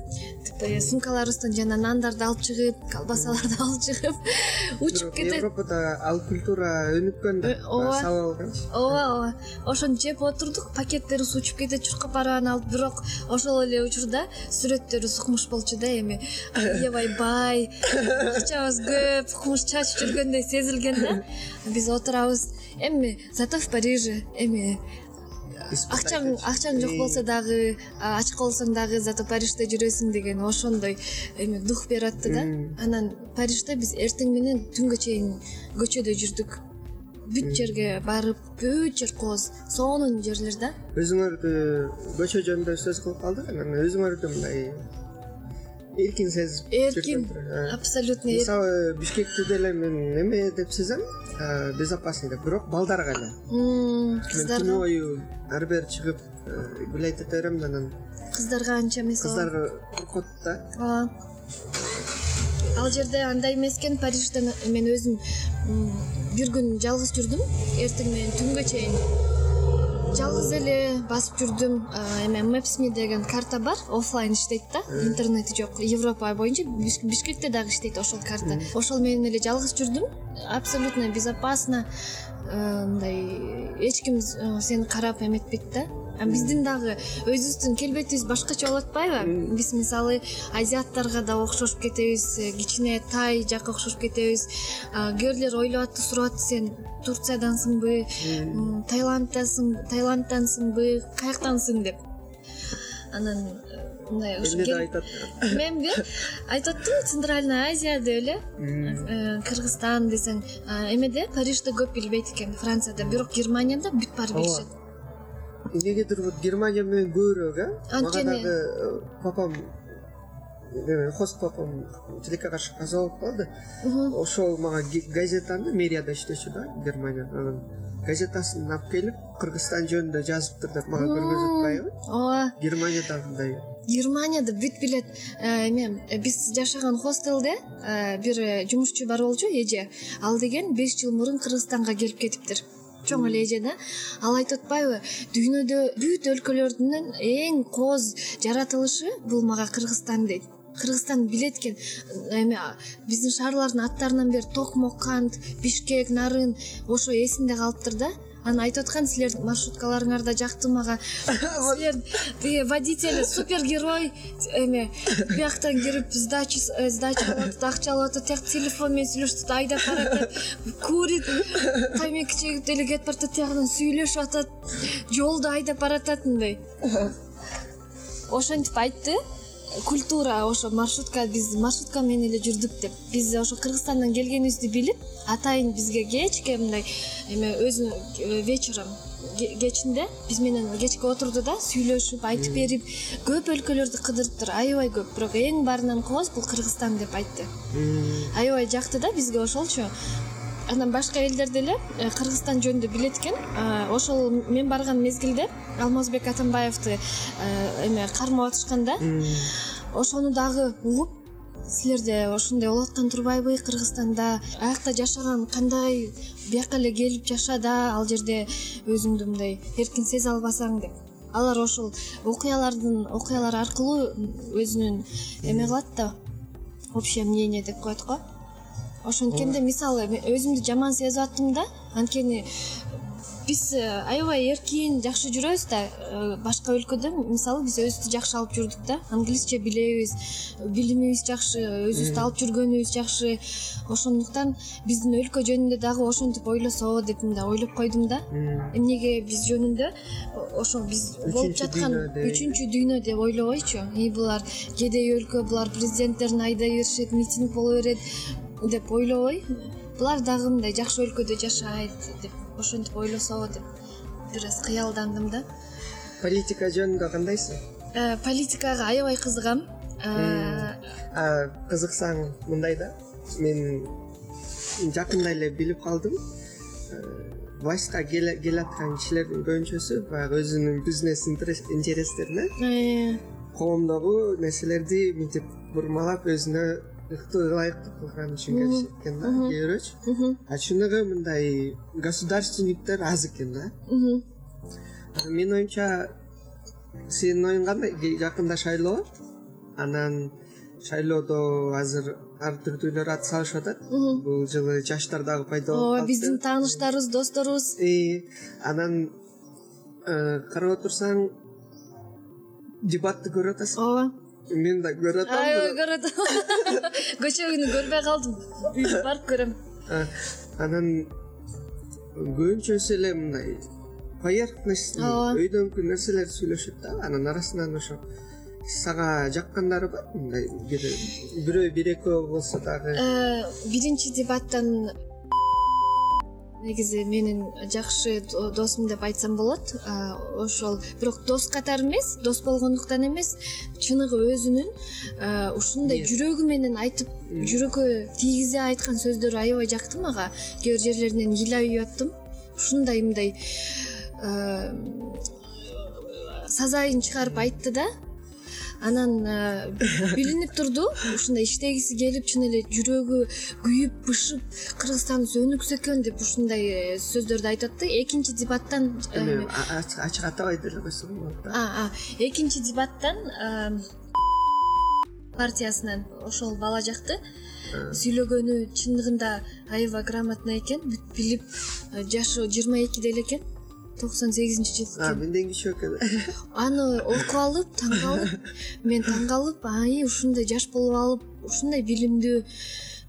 сумкаларыбыздан жана нандарды алып чыгып колбасаларды *laughs* алып чыгып учуп кетет. Европада ал культура өнүккөн да э, ооба. салып алганчы. Ооба ооба. Ошону жеп отурдук пакеттерибиз учуп кетет чуркап барабан алып бирок ошол эле учурда сүрөттөрүбүз укмуш болчу да эми. Аябай *laughs* бай акчабыз көп кумуш чачып жүргөндөй сезилген да. Биз отурабыз. Эми зато в париже эми акчаң акчаң жок болсо дагы ачка болсоң дагы зато парижде жүрөсүң деген ошондой эме дух берип атты да анан парижде биз эртең менен түнгө чейин көчөдө жүрдүк. Бүт жерге барып бүт жер кооз сонун жерлер да. Өзүңөрдү көчө жөнүндө сөз кылып калдык анан өзүңөрдү мындай эркин сезип эркин жүргөндөр абсолютно мисалы бишкекти деле мен эме деп сезем безопасный деп. Бирок балдарга эле. Мен түнү кыздарга бою ары бери чыгып гулять эте берем да анан. Кыздарга анча эмес кыздар коркот да. Ооба ал жерде андай эмес экен парижде мен өзүм бир күн жалгыз жүрдүм. Эртең менен түнгө чейин жалгыз эле басып жүрдүм эме mapsme деген карта бар оффлайн иштейт да интернети жок европа боюнча бишкекте дагы иштейт ошол карта. Ошол менен эле жалгыз жүрдүм абсолютно безопасно мындай эч ким сени карап эметпейт да биздин дагы өзүбүздүн келбетибиз башкача болуп атпайбы биз мисалы азиаттарга да окшошуп кетебиз кичине тай жакка окшошуп кетебиз. Кээбирлер ойлоп атты сурап атты сен турциядансыңбы таиланддасың таиландтансыңбы каяктансың деп. Анан мындай эмне деп айтат? *laughs* Менби айтып аттым центральная азия деп эле э, кыргызстан десең. Эмеде парижде көп билбейт экен францияда. Бирок германияда бүт баары билишет эмнегедир вот германия менен көбүрөөк э? Мага Анткени- дагы э, папам эме хост папам тилекке каршы каза болуп калды. Ошол мага газетаны мэрияда иштечү да германияда анан газетасын алып келип кыргызстан жөнүндө жазыптыр деп мага көргөзүп атпайбы ооба. Германияда мындай германияда бүт билет э, эме э, биз жашаган хостелде бир жумушчу бар болчу эже. Ал деген беш жыл мурун кыргызстанга келип кетиптир чоң эле эже да. Ал айтып атпайбы дүйнөдө бүт өлкөлөрдүн эң кооз жаратылышы бул мага кыргызстан дейт. Кыргызстан билет экен. Эме а, биздин шаарлардын аттарынан бери токмок кант бишкек нарын ошо эсинде калыптыр да анан айтып аткан силердин маршруткаларыңар да жакты мага. *laughs* Силер тиги водитель супергерой эме бияктан кирип сдача э, сдача алып атат акча алып атат тияк телефон менен сүйлөшүп атат айдап баратат курит тамеки чегип деле кетип баратат тиягынан сүйлөшүп атат жолдо айдап баратат мындай. *laughs* Ошентип айтты культура ошо маршрутка биз маршрутка менен эле жүрдүк деп. Биз ошо кыргызстандан келгенибизди билип атайын бизге кечке мындай эме өзү э, вечером ке- кечинде биз менен кечке отурду да сүйлөшүп айтып берип көп өлкөлөрдү кыдырыптыр аябай көп бирок эң баарынан кооз бул кыргызстан деп айтты. Аябай жакты да бизге ошолчу анан башка элдер деле э, кыргызстан жөнүндө билет экен ошол мен барган мезгилде алмазбек атамбаевди э, эме кармап атышкан да ошону дагы угуп силерде ошондой болуп аткан турбайбы кыргызстанда аякта жашаган кандай бияка эле келип жаша да ал жерде өзүңдү мындай эркин сезе албасаң деп. Алар ошол окуялардын окуялар аркылуу өзүнүн эме кылат да общее мнение деп коет го ошонткенде мисалы мен өзүмдү жаман сезип аттым да. Анткени биз э, аябай эркин жакшы жүрөбүз да. Э, башка өлкөдө мисалы биз өзүбүздү жакшы алып жүрдүк да. Англисче билебиз билимибиз жакшы өзүбүздү алып жүргөнүбүз жакшы. Ошондуктан биздин өлкө жөнүндө дагы ошентип ойлосо деп мындай ойлоп койдум да. Эмнеге биз жөнүндө? О- ошол биз болуп жаткан үчүнчү дүйнө деп ойлобойчу. И булар кедей өлкө булар президенттерин айдай беришет митинг боло берет деп ойлобой булар дагы мындай жакшы өлкөдө жашайт деп ошентип ойлосо деп бир аз кыялдандым да. Политика жөнүндө кандайсың? Э, политикага аябай кызыгам. Э, кызыксаң мындай да. Мен жакында эле билип калдым. Э, властька келе аткан кишилердин көбүнчөсү баягы өзүнүн бизнес интерес- интерестерине коомдогу нерселерди мынтип бурмалап өзүнө ылайыктуу кылган үчүн келишет экен да кээ бирөөчү а чыныгы мындай государственниктер аз экен да менин оюмча сенин оюң кандай жакында шайлоо анан шайлоодо азыр ар түрдүүлөр ат салышып атат бул жылы жаштар дагы пайда болуп ооба биздин тааныштарыбыз досторубуз анан карап отурсаң дебатты көрүп атасың ооба мен да көрүп атам аябай бирок- көрөт. *laughs* Көчө күнү көрбөй калдым. Барып көрөм. Анан көбүнчөсү эле мындай поверхностный Ооба. өйдөңкү нерселерди сүйлөшөт да анан арасынан ошо сага жаккандары бар мындай бир бирөө бир экөө болсо дагы. Э, биринчи дебаттан негизи менин жакшы досум деп айтсам болот. Ошол бирок дос катары эмес дос болгондуктан эмес чыныгы өзүнүн ушундай жүрөгү менен айтып жүрөккө тийгизе айткан сөздөрү аябай жакты мага кээ бир жерлеринен ыйлап аттым. Ушундай мындай сазайын чыгарып айтты да анан э, билинип турду. Ушундай иштегиси келип чын эле жүрөгү күйүп бышып кыргызстаныбыз өнүксө экен деп ушундай э, сөздөрдү айтып атты экинчи дебаттан эме ачык атабай деле койсо болот экинчи дебаттан э, партиясынан ошол бала жакты. Сүйлөгөнү чындыгында аябай грамотный экен билип жашы жыйырма экиде эле экен токсон сегизинчи жыл экен. менден кичүү экен аны окуп алып таң калып мен таң калып аи ушундай жаш болуп алып ушундай билимдүү.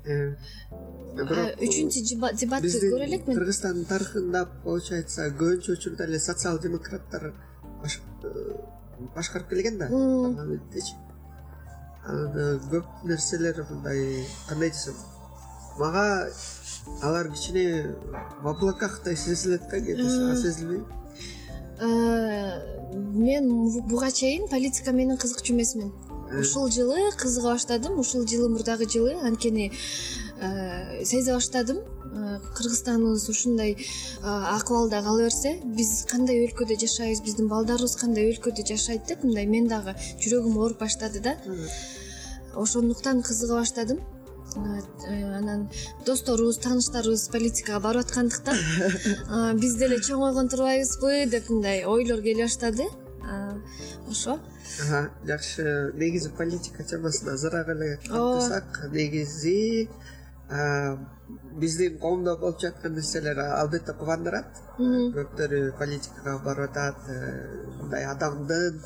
Бирок үчүнчү дебатты көрө элекмин кыргызстандын тарыхында получается көбүнчө учурда эле социал демократтар башкарып келген да парламенттичи анан көп нерселер мындай кандай десем мага алар кичине в облакахтай сезилет да кээде сага сезилбейби э, мен буга чейин политика менен кызыкчу эмесмин э. ушул жылы кызыга баштадым ушул жылы мурдагы жылы анткени э, сезе баштадым. Кыргызстаныбыз ушундай акыбалда кала берсе биз кандай өлкөдө жашайбыз биздин балдарыбыз кандай өлкөдө жашайт деп мындай мен дагы жүрөгүм ооруп баштады да. Ошондуктан кызыга баштадым анан досторубуз тааныштарыбыз политикага барып аткандыктан *laughs* биз деле чоңойгон турбайбызбы деп мындай ойлор келе баштады. Ошо. Жакшы. Негизи политика темасына азыраак эле каттырсак негизи биздин коомдо болуп жаткан нерселер албетте кубандырат. Көптөрү политикага барып атат э, мындай адамдын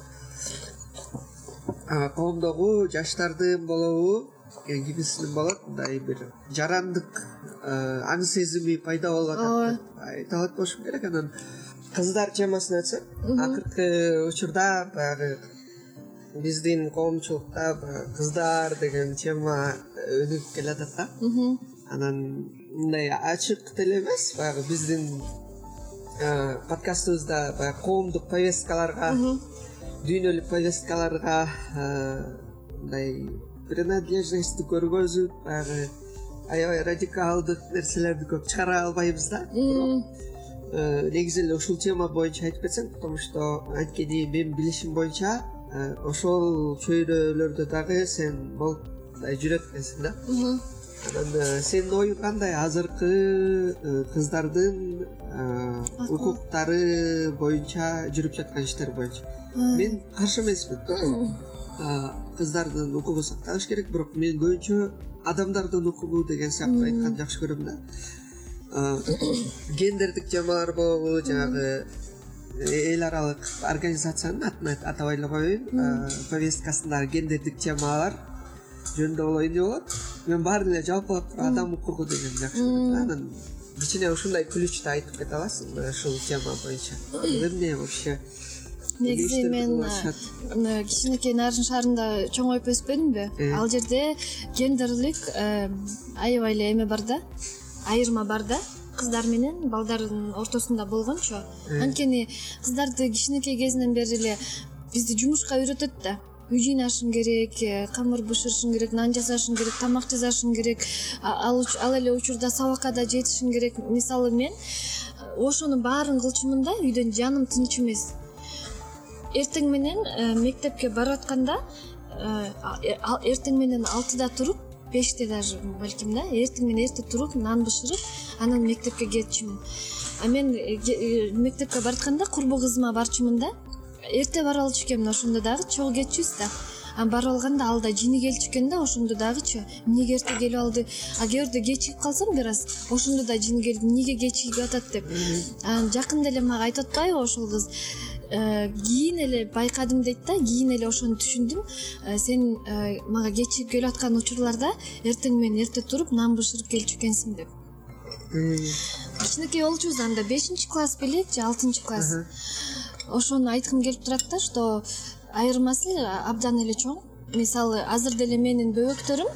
коомдогу жаштардын болобу кимисинин болот мындай бир. Жарандык э, аң сезими пайда болуп атат. Деп айта алат болушум керек анан. Кыздар темасын айтсак акыркы учурда баягы биздин коомчулукта баягы кыздар деген тема өнүгүп келатат да. Анан мындай ачык деле эмес баягы биздин э, подкастыбызда баягы коомдук повесткаларга дүйнөлүк повесткаларга э, мындай принадлежностьти көргөзүп баягы аябай радикалдык нерселерди көп чыгара албайбыз да. Э, негизи эле ушул тема боюнча айтып кетсең потому что анткени менин билишим боюнча э, ошол чөйрөлөрдө дагы сен болуп мындай жүрөт экенсиң да анан э, сенин оюң кандай? Азыркы кыздардын укуктары боюнча жүрүп жаткан иштер боюнча. Мен каршы эмесмин кыздардын укугу сакталыш керек бирок мен көбүнчө адамдардын укугу деген сыяктуу айтканды жакшы көрөм да. Гендердик темалар болобу жанагы эл аралык организациянын атын атабай эле коеюн повесткасындагы гендердик темалар жөнүндө боло эмне болот. Мен баарын эле жалпылап туруп адам укугу дегенди жакшы көрөм да. Анан кичине ушундай ключто айтып кете аласыңбы ушул тема боюнча? *coughs* Эмне вообще негизи мен э, кичинекей нарын шаарында чоңоюп өспөдүмбү э. ал жерде гендерлик э, аябай эле эме бар да айырма бар да. Кыздар менен балдардын ортосунда болгончу анткени кыздарды кичинекей кезинен бери эле бизди жумушка үйрөтөт да. Үй жыйнашың керек камыр бышырышың керек нан жасашың керек тамак жасашың керек. Ал эле учурда сабакка да жетишиң керек. Мисалы мен ошонун баарын кылчумун да үйдөн жаным тынч эмес эртең менен э, мектепке барып атканда э, эртең менен алтыда туруп беште даже балким да эртең менен эрте туруп нан бышырып анан мектепке кетчүмүн. А мен э, мектепке баратканда курбу кызыма барчумун да эрте бара алчу экенмин ошондо дагы чогуу кетчүбүз да. Анан барып алганда ал да жини келчү экен да ошондо дагычы эмнеге эрте келип алды? А кээ бирде кечигип калсам бир аз ошондо да жини келип эмнеге кечигип атат деп. Анан жакында эле мага айтып атпайбы ошол кыз? Э, кийин эле байкадым дейт да кийин эле ошону түшүндүм. Э, сен э, мага кечигип келип аткан учурларда эртең менен эрте туруп нан бышырып келчү экенсиң деп. Кичинекей болчубуз анда бешинчи класс беле же алтынчы класс. Ошону айткым келип турат да что айырмасы абдан эле чоң. Мисалы азыр деле менин бөбөктөрүм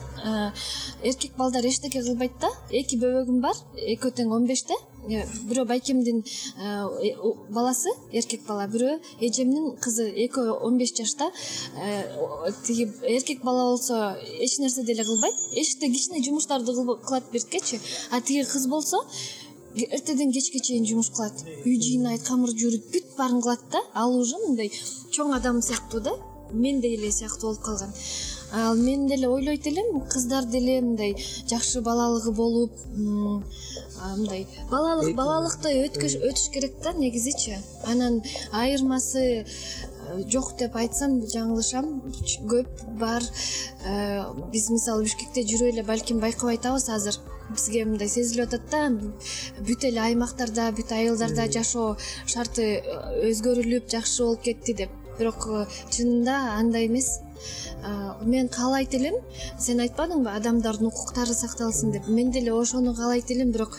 эркек балдар эчтеке кылбайт да эки бөбөгүм бар экөө тең он беште. э, бирөө байкемдин э, баласы эркек бала. Бирөө эжемдин кызы экөө он беш жашта тиги эркек бала болсо эч нерсе деле кылбайт. Эшикте кичине жумуштарды кылат берткечи а тиги кыз болсо эртеден кечке чейин жумуш кылат. Үй жыйнайт камыр жууйт бүт баарын кылат да. Ал уже мындай чоң адам сыяктуу да мендей эле сыяктуу болуп калган ал мен деле ойлойт элем кыздар деле мындай жакшы балалыгы болуп мындай балалык балалыкты өтүш керек да негизичи анан айырмасы э, жок деп айтсам жаңылышам көп бар. Э, биз мисалы бишкекте жүрүп эле балким байкабай атабыз азыр. Бизге мындай сезилип атат да бүт эле аймактарда бүт айылдарда жашоо шарты э, өзгөрүлүп жакшы болуп кетти деп. Бирок чынында андай эмес мен каалайт элем сен айтпадыңбы адамдардын укуктары сакталсын деп. Мен деле ошону каалайт элем бирок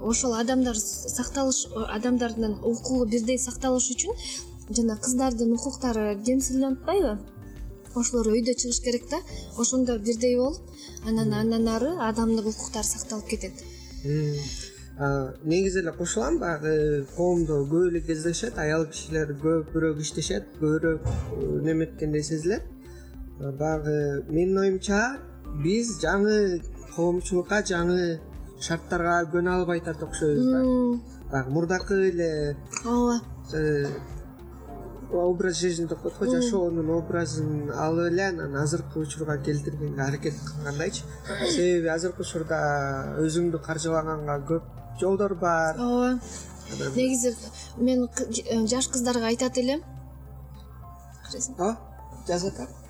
ошол адамдар сакталыш адамдардын укугу бирдей сакталыш үчүн жана кыздардын укуктары кемсиңип атпайбы ошолор өйдө чыгыш керек да. Ошондо бирдей болуп анан андан ары адамдык укуктар сакталып кетет. Негизи эле кошулам баягы коомдо көп эле кездешет аял кишилер көбүрөөк иштешет көбүрөөк э, неметкендей сезилет баягы менин оюмча биз жаңы коомчулукка жаңы шарттарга көнө албай атат окшойбуз да. Баягы мурдакы эле ооба э, образ жизни деп коет го жашоонун образын алып эле анан азыркы учурга келтиргенге аракет кылгандайчы. Себеби азыркы учурда өзүңдү каржылаганга көп жолдор бар. Ооба негизи мен э, жаш кыздарга айтат элем. Ооба жазып атам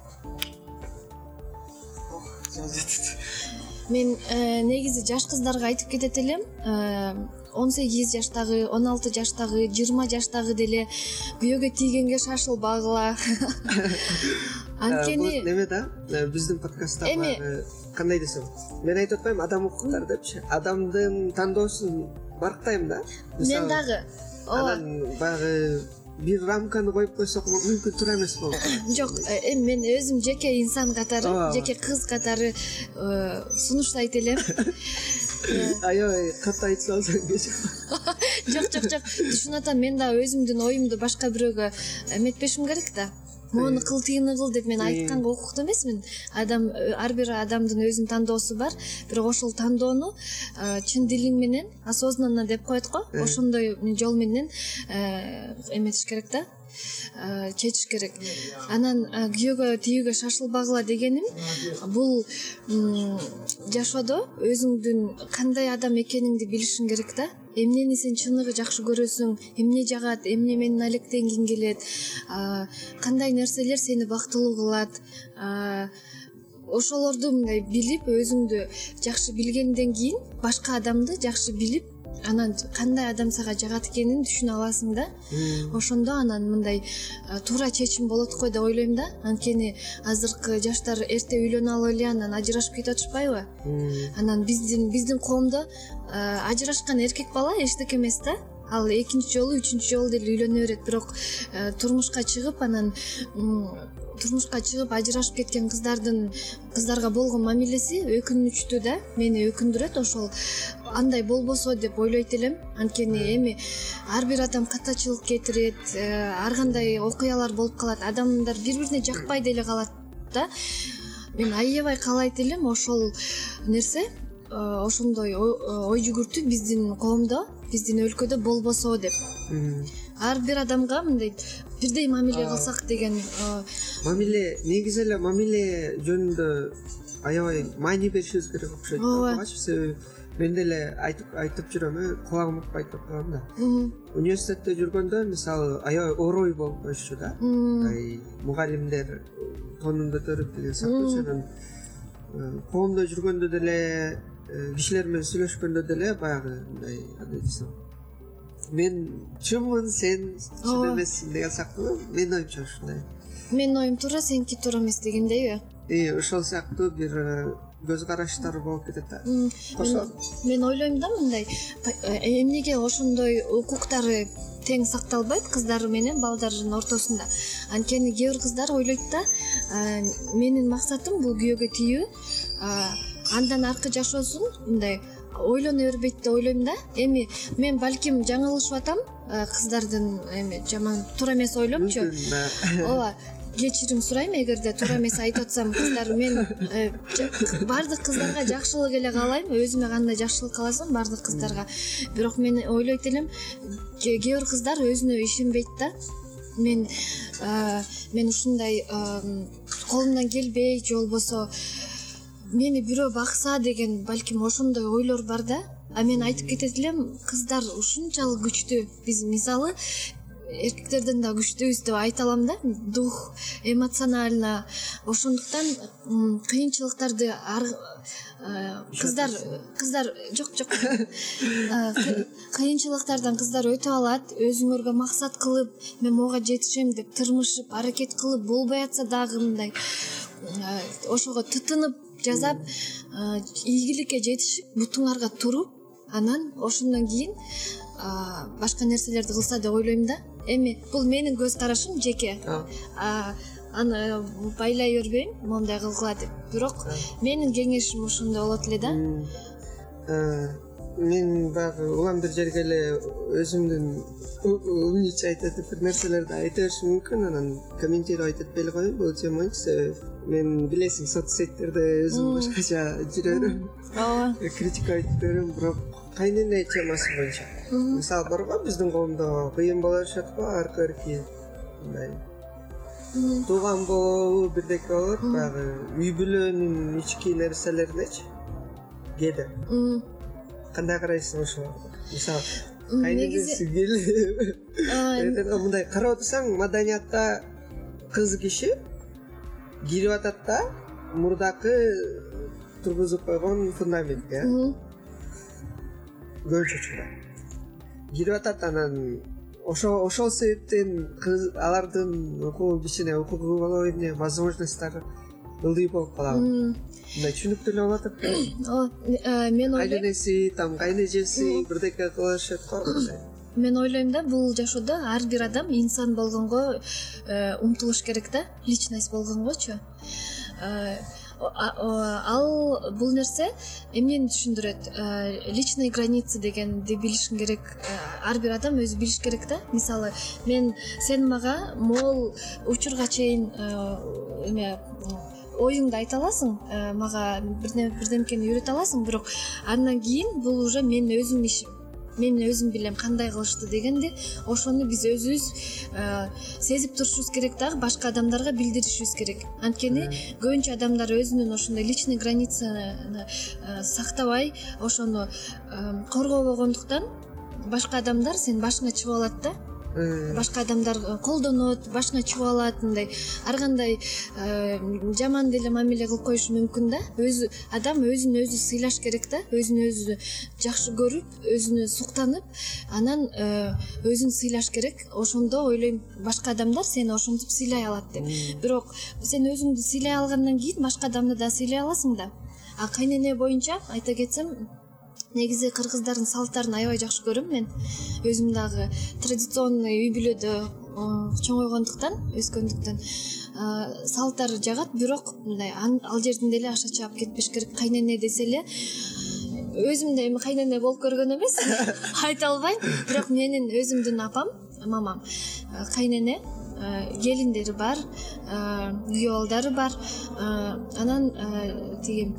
*laughs* мен э, негизи жаш кыздарга айтып кетет элем. Э, он сегиз жаштагы он алты жаштагы жыйырма жаштагы деле күйөөгө тийгенге шашылбагыла *laughs* анткени бул неме да? Э, биздин подкастта эми кандай десем? Мен айтып атпаймынбы адам укуктары депчи. Адамдын тандоосун барктайм да? Мен дагы ооба анан баягы бир рамканы коюп койсок мүмкүн туура эмес калат *coughs* жок э, эми мен өзүм жеке инсан катары жеке кыз катары э, сунуштайт элем. *coughs* Аябай катуу айтып салсаң *laughs* жок жок жок. Түшүнүп атам мен дагы өзүмдүн оюмду башка бирөөгө эметпешим керек да могуну кыл тигини кыл деп мен айтканга укуктуу эмесмин. Адам э, ар бир адамдын өзүнүн тандоосу бар бирок ошол тандоону э, чын дилиң менен осознанно деп коет го. Ошондой жол менен э, эметиш керек да. Чечиш керек. Анан күйөөгө тийүүгө шашылбагыла дегеним бул жашоодо өзүңдүн кандай адам экениңди билишиң керек да эмнени сен чыныгы жакшы көрөсүң эмне жагат эмне менен алектенгиң келет кандай нерселер сени бактылуу кылат ошолорду мындай билип өзүңдү жакшы билгенден кийин башка адамды жакшы билип анан кандай адам сага жагат экенин түшүнө аласың да. Ошондо анан мындай туура чечим болот го деп ойлойм да. Анткени азыркы жаштар эрте үйлөнүп алып эле анан ажырашып кетип атышпайбы. Анан биздин биздин коомдо ажырашкан эркек бала эчтеке эмес да. Ал экинчи жолу үчүнчү жолу деле үйлөнө берет. Бирок турмушка чыгып анан турмушка чыгып ажырашып кеткен кыздардын кыздарга болгон мамилеси өкүнүчтүү да мени өкүндүрөт ошол андай болбосо деп ойлойт элем. Анткени эми ар бир адам катачылык кетирет э, ар кандай окуялар болуп калат адамдар бири бирине жакпай деле калат да. Мен аябай каалайт элем ошол нерсе э, ошондой ой жүгүртүү биздин коомдо биздин өлкөдө болбосо деп ар бир адамга мындай бирдей мамиле кылсак деген мамиле негизи эле мамиле жөнүндө аябай маани беришибиз керек окшойт бугачы себеби мен деле айтып жүрөм э кулагым укпайт деп коем да. Университетте жүргөндө мисалы аябай орой болуп коюшчу да. Мындай мугалимдер тонун көтөрүп деген сыяктуучу анан коомдо жүргөндө деле э, кишилер менен сүйлөшкөндө деле баягы мындай кандай десем мен чынмын сен чын эмессиң деген сыяктуу менин оюмча ушундай. Менин оюм туура сеники туура эмес дегендейби ошол сыяктуу бир э, көз караштар болуп кетет да. Кошо? мен ойлойм да мындай. Э, эмнеге ошондой укуктары тең сакталбайт кыздар менен балдардын ортосунда? Анткени кээ бир кыздар ойлойт да менин максатым бул күйөөгө тийүү андан аркы жашоосун мындай ойлоно бербейт деп ойлойм да. Эми мен балким жаңылышып атам э, кыздардын эми жаман туура эмес ойлопчу *laughs* ооба кечирим сурайм эгерде туура эмес айтып атсам кыздар мен э, баардык кыздарга жакшылык эле каалайм өзүмө кандай жакшылык кааласам баардык кыздарга. Бирок мен ойлойт элем кээ бир кыздар өзүнө ишенбейт да. Мен э, мен ушундай колумдан келбей же болбосо мени бирөө бакса деген балким ошондой ойлор бар да. А мен айтып кетет элем кыздар ушунчалык күчтүү. Биз мисалы эркектерден да күчтүүбүз деп айта алам да. Дух эмоционально. Ошондуктан кыйынчылыктарды кыздар кыздар жок жок. *laughs* Кыйынчылыктардан кыздар өтүп алат өзүңөргө максат кылып мен могуга жетишем деп тырмышып аракет кылып болбой атса дагы мындай ошого тытынып жасап ийгиликке жетишип бутуңарга туруп анан ошондон кийин башка нерселерди кылса деп ойлойм да. Эми бул менин көз карашым жеке. Аны байлай бербейм моундай кылгыла деп. Бирок менин кеңешим ошондой болот эле да. Мен баягы улам бир жерге эле өзүмдүн умничий айтып бир нерселерди айта беришим мүмкүн. Анан комментировать этпей эле коеюн бул теманы себеби мен билесиң соц сеттерде өзүм башкача жүрө берем ооба. *laughs* Критика айтып берем бирок кайнене темасы боюнча. Мисалы бар го биздин коомдо кыйын боло беришет го аркы эрки мындай. Тууган болобу бирдеке болот баягы үй бүлөнүн ички нерселеринечи кээде. Кандай карайсың ошого мисалы кайненеси келип *laughs* мындай карап отурсаң маданиятта кыз киши кирип атат да мурдакы тургузуп койгон фундаментке э? Көбүнчө учурда. Кирип атат анан ошо ошол себептен алардын окуу кичине укугу эмне возможносттору ылдый болуп калабы. Мындай түшүнүктүү эле болуп атат ооба мен ойлойм. кайненеси там кайнэжеси бирдеке беришет го мен ойлойм да бул жашоодо ар бир адам инсан болгонго э, умтулуш керек да личность болгонгочу. Э, ал бул нерсе эмнени түшүндүрөт э, личные границы дегенди билишиң керек ар бир адам өзү билиш керек да. Мисалы мен сен мага могул учурга чейин эме оюңду айта аласың мага бирдемекени үйрөтө аласың бирок андан кийин бул уже менин өзүмдүн ишим мен өзүм билем кандай кылышты дегенди ошону биз өзүбүз э, сезип турушубуз керек дагы башка адамдарга билдиришибиз керек. Анткени көбүнчө адамдар өзүнүн ошондой личный границаны э, сактабай ошону э, коргобогондуктан башка адамдар сенин башыңа чыгып алат да башка адамдар колдонот башыңа чыгып алат мындай ар кандай э, жаман деле мамиле кылып коюшу мүмкүн да. Өзү адам өзүн өзү сыйлаш керек да. Өзүн өзү жакшы көрүп өзүнө суктанып анан э, өзүн сыйлаш керек. Ошондо ойлойм башка адамдар сени ошентип сыйлай алат деп. Бирок сен өзүңдү сыйлай алгандан кийин башка адамды да сыйлай аласың да. А кайнене боюнча айта кетсем негизи кыргыздардын салттарын аябай жакшы көрөм мен. Өзүм дагы традиционный үй бүлөдө чоңойгондуктан өскөндүктөн салттар жагат бирок мындай ал жерден деле аша чаап кетпеш керек кайнене десе эле өзүм да эми кайнене болуп көргөн эмес *laughs* айта албайм. Бирок менин өзүмдүн апам мамам кайнене келиндери бар күйөө балдары бар. Анан тиги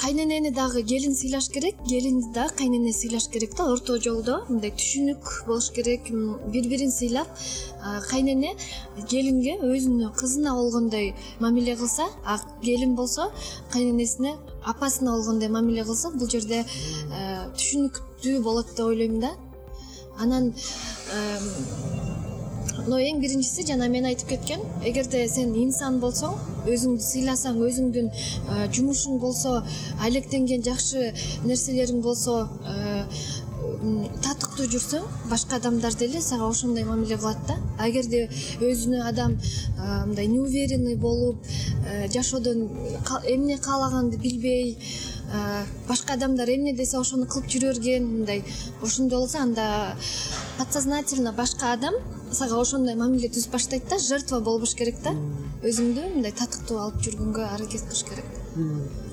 кайненени дагы келин сыйлаш керек келинди дагы кайнене сыйлаш керек да орто жолдо. Мындай түшүнүк болуш керек бири бирин сыйлап кайнене келинге өзүнүн кызына болгондой мамиле кылса а келин болсо кайненесине апасына болгондой мамиле кылса бул жерде түшүнүктүү болот деп ойлойм да. Анан но эң биринчиси жана мен айтып кеткен эгерде сен инсан болсоң өзүңдү сыйласаң өзүңдүн жумушуң болсо алектенген жакшы нерселериң болсо татыктуу жүрсөң башка адамдар деле сага ошондой мамиле кылат да. А эгерде өзүнө адам мындай неуверенный болуп жашоодон эмне каалаганды билбей башка адамдар эмне десе ошону кылып жүрө берген мындай ошондой болсо анда подсознательно башка адам сага ошондой мамиле түзүп баштайт да жертва болбош керек да. Өзүңдү мындай татыктуу алып жүргөнгө аракет кылыш керек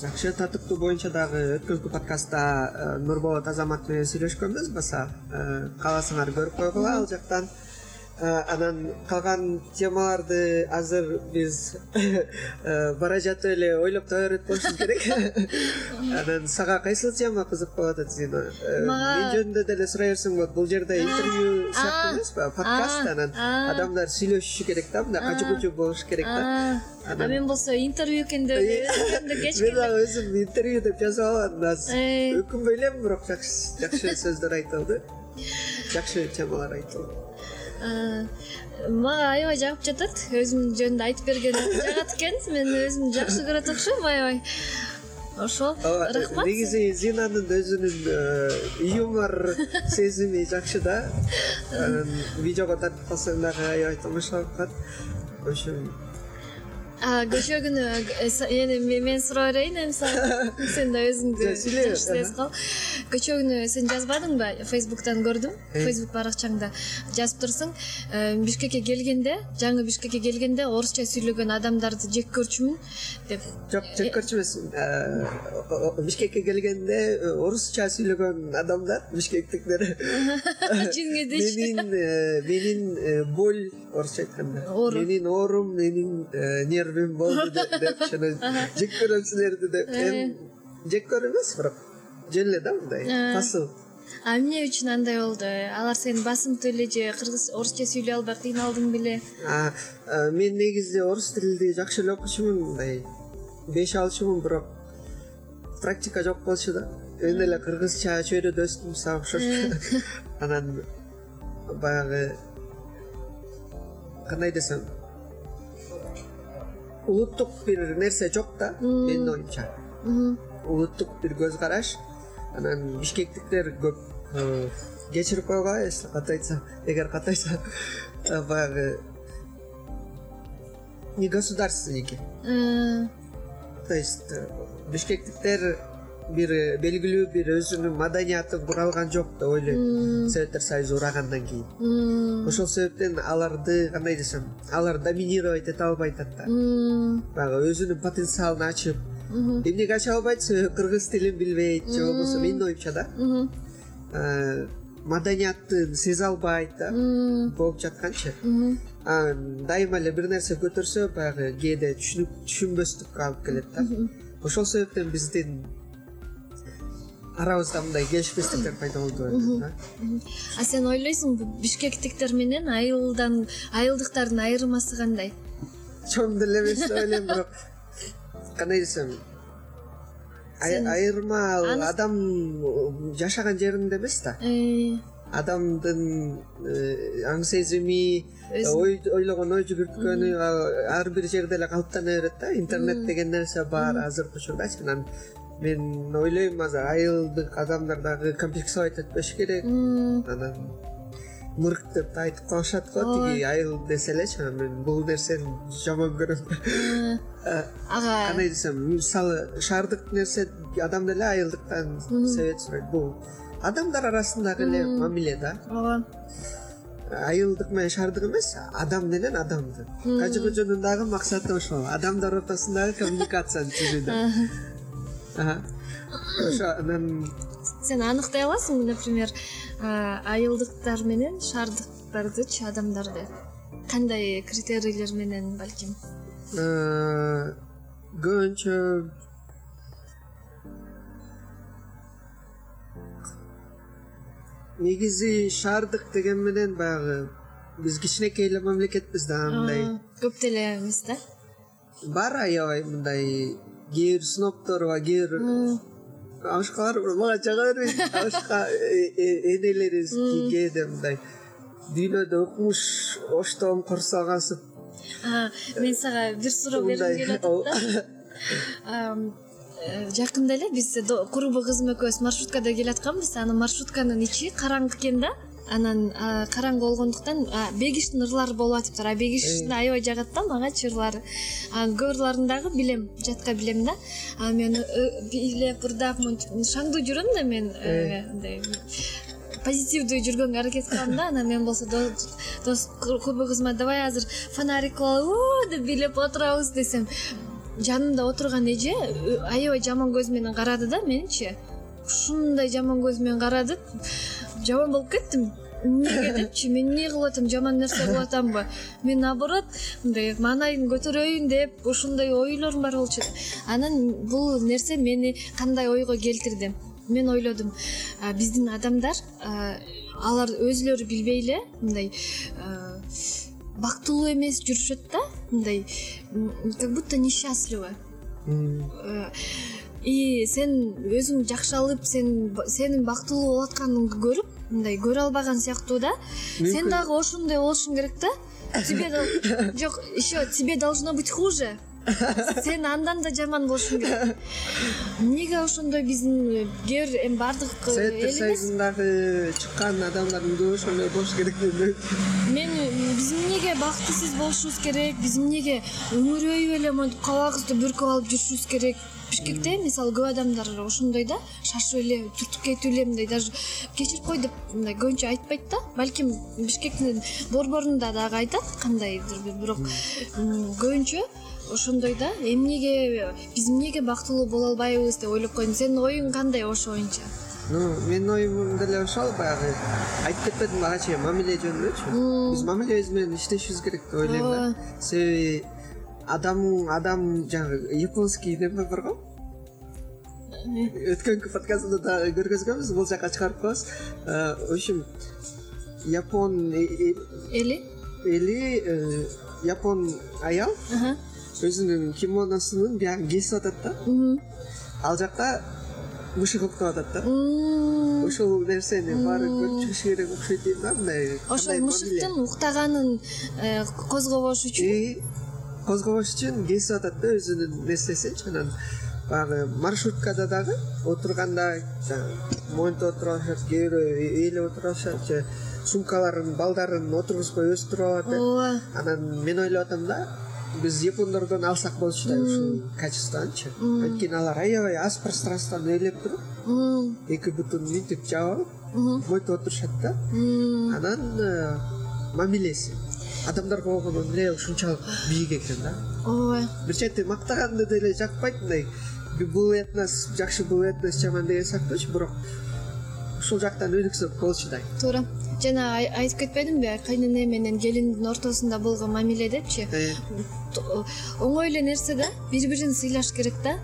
жакшы татыктуу боюнча дагы өткөнкү подкастта э, нурболот азамат менен сүйлөшкөнбүз. Баса э, кааласаңар көрүп койгула. Ал жактан анан калган темаларды азыр биз *laughs* бара жатып эле ойлоп таба берет болушубуз керек. *laughs* Анан сага кайсыл тема кызык болуп атат зина? Мага мен жөнүндө деле сурай берсең болот. Бул жерде интервью сыяктуу эмеспи подкаст анан адамдар сүйлөшүшү керек да мындай кажы кужу болуш керек да. а. Мен болсо интервью экен деп *laughs* эле өзүмдү мен дагы өзүм интервью деп жазып алгам азыр өкүнбөй элем бирок жакшы жакшы сөздөр айтылды. Жакшы темалар айтылды мага аябай жагып жатат. Өзүм жөнүндө айтып берген жагат экен. Мен өзүмдү жакшы көрөт окшойм аябай ошол. Рахмат. негизи зинанын өзүнүн э, юмор сезими жакшы да. Анан видеого тартып калсаң дагы аябай тамашалап калат. Ошо көчө күнү эми мен сурай берейин эми сага сен да өзүңдү жакшы сезип кал көчө күнү сен жазбадыңбы фейсбуктан көрдүм. Э. фейсбук баракчаңда жазып турсуң э, бишкекке келгенде жаңы бишкекке келгенде орусча сүйлөгөн адамдарды жек көрчүмүн деп. Жок жек көрчү эмес Э, бишкекке келгенде э, орусча сүйлөгөн адамдар бишкектиктер *laughs* менин э, менин э, боль орусча айтканда. Менин оорум менин э, нервим болду деп ошону жек көрөм силерди деп эми жек көрүү эмес бирок жөн эле да мындай касыл а эмне үчүн андай болду? Алар сени басынтып эле же кыргыз орусча сүйлөй албай кыйналдың беле? Мен негизи орус тилди жакшы эле окучумун мындай беш алчумун бирок практика жок болчу да. Мен эле кыргызча чөйрөдө өстүм сага окшош. *laughs* Анан баягы кандай десем улуттук бир нерсе жок да менин оюмча. Улуттук бир көз караш анан бишкектиктер көп э, кечирип койгула если катуу айтсам эгер катуу айтсам *laughs* э, баягы не государственники. То есть э, бишкектиктер бир э, белгилүү бир өзүнүн маданияты куралган жок деп ойлойм. Советтер союзу урагандан кийин. Ошол себептен аларды кандай десем алар доминировать эте албай атат да. Баягы өзүнүн потенциалын ачып эмнеге ача албайт? Себеби кыргыз тилин билбейт же болбосо менин оюмча да. Э, маданияттын сезе албайт да. Болуп жатканчы. Дайыма эле бир нерсе көтөрсө баягы кээде түшүнүк түшүнбөстүккө алып келет да. Ошол себептен биздин арабызда мындай келишпестиктер пайда болду деп а сен ойлойсуңбу бишкектиктер менен айылдан айылдыктардын айырмасы кандай? Чоң деле эмес деп ойлойм бирок кандай десем? Айырма ал адам жашаган жеринде эмес да. Э, адамдын э, аң сезими Өзүн- ой ойлогон ой жүгүрткөнү ар бир жерде эле калыптана берет да. Интернет деген нерсе бар азыркы учурдачы анан мен ойлойм азыр айылдык адамдар дагы комплексовать этпеш керек. Анан мырк деп айтып калышат го тиги айыл десе элечи анан мен бул нерсени жаман көрөм. Э, ага. кандай десем мисалы шаардык нерсе адам деле айылдыктан совет сурайт бул. Адамдар арасындагы эле мамиле да. Ооба. Айылдык менен шаардык эмес адам менен адамды. Кажы кожонун дагы максаты ошол. Адамдар ортосундагы коммуникацияны түзүү ошо анан сен аныктай аласыңбы например айылдыктар менен шаардыктардычы адамдарды кандай критерийлер менен балким? Э, көбүнчө негизи шаардык деген менен баягы биз кичинекей эле мамлекетпиз да мындай көп деле эмес да? Бар аябай мындай кээ бир сноптор кээ бир абышкалар мага жага бербейт *laughs* абышка э- э- энелерибиз кээде мындай дүйнөдө укмуш оштон корсогонсуп А, мен сага бир суроо бергим келип атат да. *laughs* Э, жакында эле биз курбу кызым экөөбүз маршруткада келатканбыз. Анан маршрутканын ичи караңгы экен да анан караңгы болгондуктан бегиштин ырлары болуп атыптыр. А бегишти аябай жагат да магачы ырлары анан көп ырларын дагы билем жатка билем да. А мен э, бийлеп ырдап монтип шаңдуу жүрөм да мен э, мындай позитивдүү жүргөнгө аракет кылам да. Анан мен болсо до- дос курбу кызыма давай азыр фонарик кылалы деп бийлеп отурабыз десем жанымда отурган эже аябай жаман көз менен карады да меничи ушундай жаман көз менен карады жаман болуп кеттим. Эмнеге депчи мен эмне кылып атам? Жаман нерсе кылып атамбы? Мен наоборот мындай маанайын көтөрөйүн деп ушундай ойлорум бар болчу. Анан бул нерсе мени кандай ойго келтирди? Мен ойлодум биздин адамдар алар өзүлөрү билбей эле мындай бактылуу эмес жүрүшөт да мындай как будто несчастливы. И сен өзүң жакшы алып сен сенин бактылуу болуп атканыңды көрүп мындай көрө албаган сыяктуу да. Сен дагы ошондой болушуң керек да. Тебе *laughs* жок еще тебе должно быть хуже. Сен андан да жаман болушуң керек. Эмнеге ошондой биздин кээ бир эми баардык советтер союзундагы чыккан адамдардын көбү ошондой болуш керек деп мен биз эмнеге бактысыз болушубуз керек? Биз эмнеге үңүрөйүп эле монтип кабагыбызды бүркөп алып жүрүшүбүз керек бишкекте мисалы көп адамдар ошондой да шашып эле түртүп кетип эле мындай даже кечирип кой деп мындай көбүнчө айтпайт да. Балким бишкектин борборунда дагы айтат кандайдыр бирок көбүнчө ошондой да эмнеге биз эмнеге бактылуу боло албайбыз деп ойлоп койдум сенин оюң кандай ошо боюнча ну менин оюм деле ошол баягы айтып кетпедимби ага чейин мамиле жөнүндөчү биз мамилебиз менен иштешибиз керек деп ойлойм да. Себеби адам адам жанагы японский неме барго өткөнкү подкастымда дагы көргөзгөнбүз. Бул жака чыгарып коебуз. В общем япон э, э, эли? Эли э, япон аял. Өзүнүн кимоносунун биягын кесип атат да. Ал жакта мышык уктап атат да. Ошол нерсени баары көрүп чыгыш керек окшойт дейм да мындай ошол мышыктын уктаганын э, козгобош үчүн козгобош үчүн кесип атат да өзүнүн нерсесинчи анан баягы маршруткада дагы отурганда моюнтуп отуруп алышат кээ бирөө ээлеп отуруп алышат же сумкаларын балдарын отургузбой өзү туруп алат ооба. Анан мен ойлоп атам да биз япондордон алсак болчу да ушул качествоанычы анткени алар аябай аз пространствону ээлеп туруп эки бутун мынтип жаап алып мойтуп отурушат да. Анан э, мамилеси адамдарга болгон мамиле ушунчалык бийик экен да. Ооба бир чети мактаганды деле жакпайт мындай. Бул этнос жакшы бул этнос жаман деген сыяктуучу бирок ушул жактан өнүксөк болчу да. Туура. Жана айтып кетпедимби кайнене менен келиндин ортосунда болгон мамиле депчи? Э. оңой эле нерсе да бири бирин сыйлаш керек да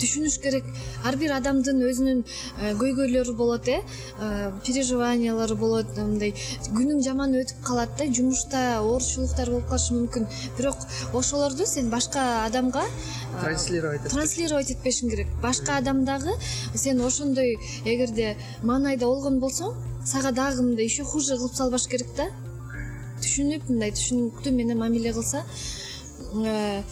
түшүнүш керек. Ар бир адамдын өзүнүн э, көйгөйлөрү болот э, э переживаниялары болот мындай күнүң жаман өтүп калат да жумушта оорчулуктар болуп калышы мүмкүн. Бирок ошолорду сен башка адамга транслировать транслировать этпешиң керек. Башка адам дагы сен ошондой эгерде маанайда болгон болсоң сага дагы мындай еще хуже кылып салбаш керек да. Түшүнүп мындай түшүнүктүү менен мамиле кылса э,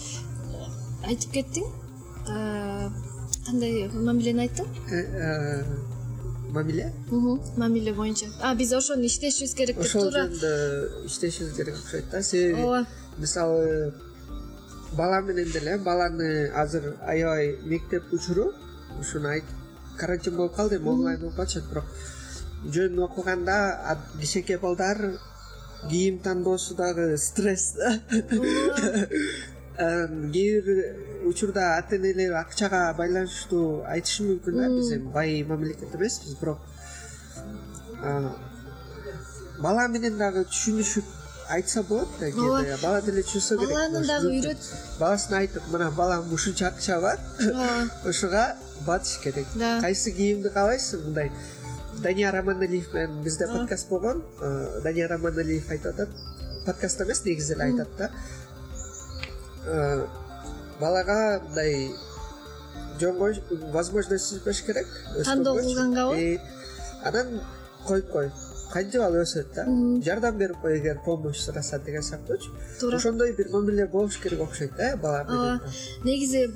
айтып кеттиң. э, кандай мамилени айттың? Э, мамиле? Мамиле боюнча. А биз ошону иштешибиз керек деп ошол жөнүндө иштешибиз керек окшойт да. Себеби ооба. мисалы бала менен деле баланы азыр аябай мектеп учуру ушуну айтып карантин болуп калды эми онлайн болуп калышат. Бирок жөн окуганда кичинекей балдар кийим тандоосу дагы стресс да. *laughs* Кээ бир учурда ата энелер акчага байланыштуу айтышы мүмкүн да биз эми бай мамлекет эмеспиз бирок бала менен дагы түшүнүшүп айтса болот да кээде бала деле түшүнсө керек. баланы дагы үйрөт баласына айтып мына балам ушунча акча бар ушуга *laughs* батыш керек. Кайсы кийимди каалайсың мындай данияр аманалиев менен бизде подкаст болгон. Данияр аманалиев айтып атат. Подкастта эмес негизи эле айтат да балага мындай жөн возможность бериш керек тандоо кылгангабы анан коюп кой кантип ал өсөт да жардам берип кой эгер помощь сураса деген сыяктуучу туура ошондой бир мамиле болуш керек окшойт да э бала менен ооба негизи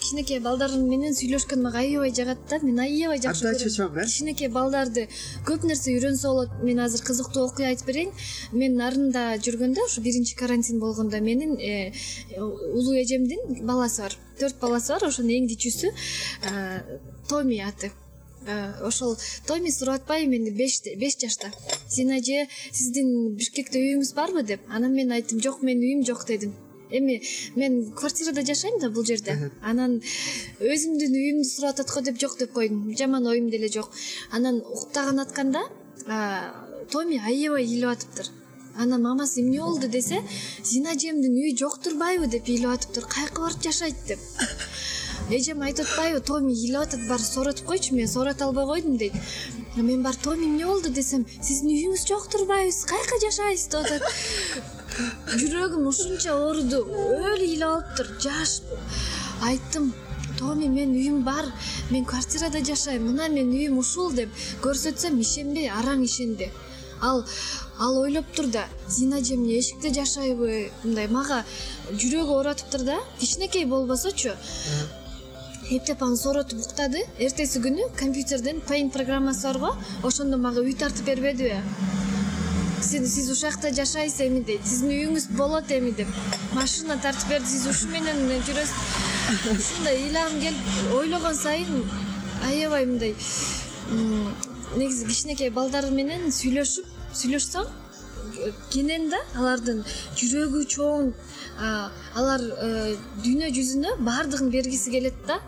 кичинекей балдар менен сүйлөшкөн мага аябай жагат да мен аябай жакшы көрөм. чочоң э? Кичинекей балдарды көп нерсе үйрөнсө болот. Мен азыр кызыктуу окуя айтып берейин. Мен нарында жүргөндө ушу биринчи карантин болгондо менин э, улуу эжемдин баласы бар. Төрт баласы бар. Ошонун эң кичүүсү э, томи аты ошол томи сурап атпайбы мени беш жашта. Сина эже сиздин бишкекте үйүңүз барбы деп анан мен айттым жок менин үйүм жок дедим. Эми мен квартирада жашайм да бул жерде. Анан өзүмдүн үйүмдү сурап атат го деп жок деп койдум. Жаман оюм деле жок анан уктаган атканда томи аябай ыйлап атыптыр. Анан мамасы эмне болду? десе зина эжемдин үйү жок турбайбы? деп ыйлап атыптыр. Каяка барып жашайт? деп эжем айтып атпайбы томи ыйлап атат бар сооротуп койчу мен соорото албай койдум дейт. Мен барып томи эмне болду десем сиздин үйүңүз жок турбайбы сиз каяка жашайсыз деп атат *laughs* жүрөгүм ушунча ооруду өлү ыйлап алыптыр жаш. Айттым томи менин үйүм бар мен квартирада жашайм мына менин үйүм ушул деп көрсөтсөм ишенбей араң ишенди ал ал ойлоптур да зина эжем эмне эшикте жашайбы мындай мага жүрөгү ооратыптыр да кичинекей болбосочу эптеп аны сооротуп уктады эртеси күнү компьютерден paint программасы бар го ошондо мага үй тартып бербедиби сиз ушул жакта жашайсыз эми дейт. Сиздин үйүңүз болот эми деп машина тартып берди. Сиз ушу менен жүрөсүз. Ушундай ыйлагым келип ойлогон сайын аябай мындай негизи кичинекей балдар менен сүйлөшүп сүйлөшсөң кенен да алардын жүрөгү чоң алар э, дүйнө жүзүнө баардыгын бергиси келет да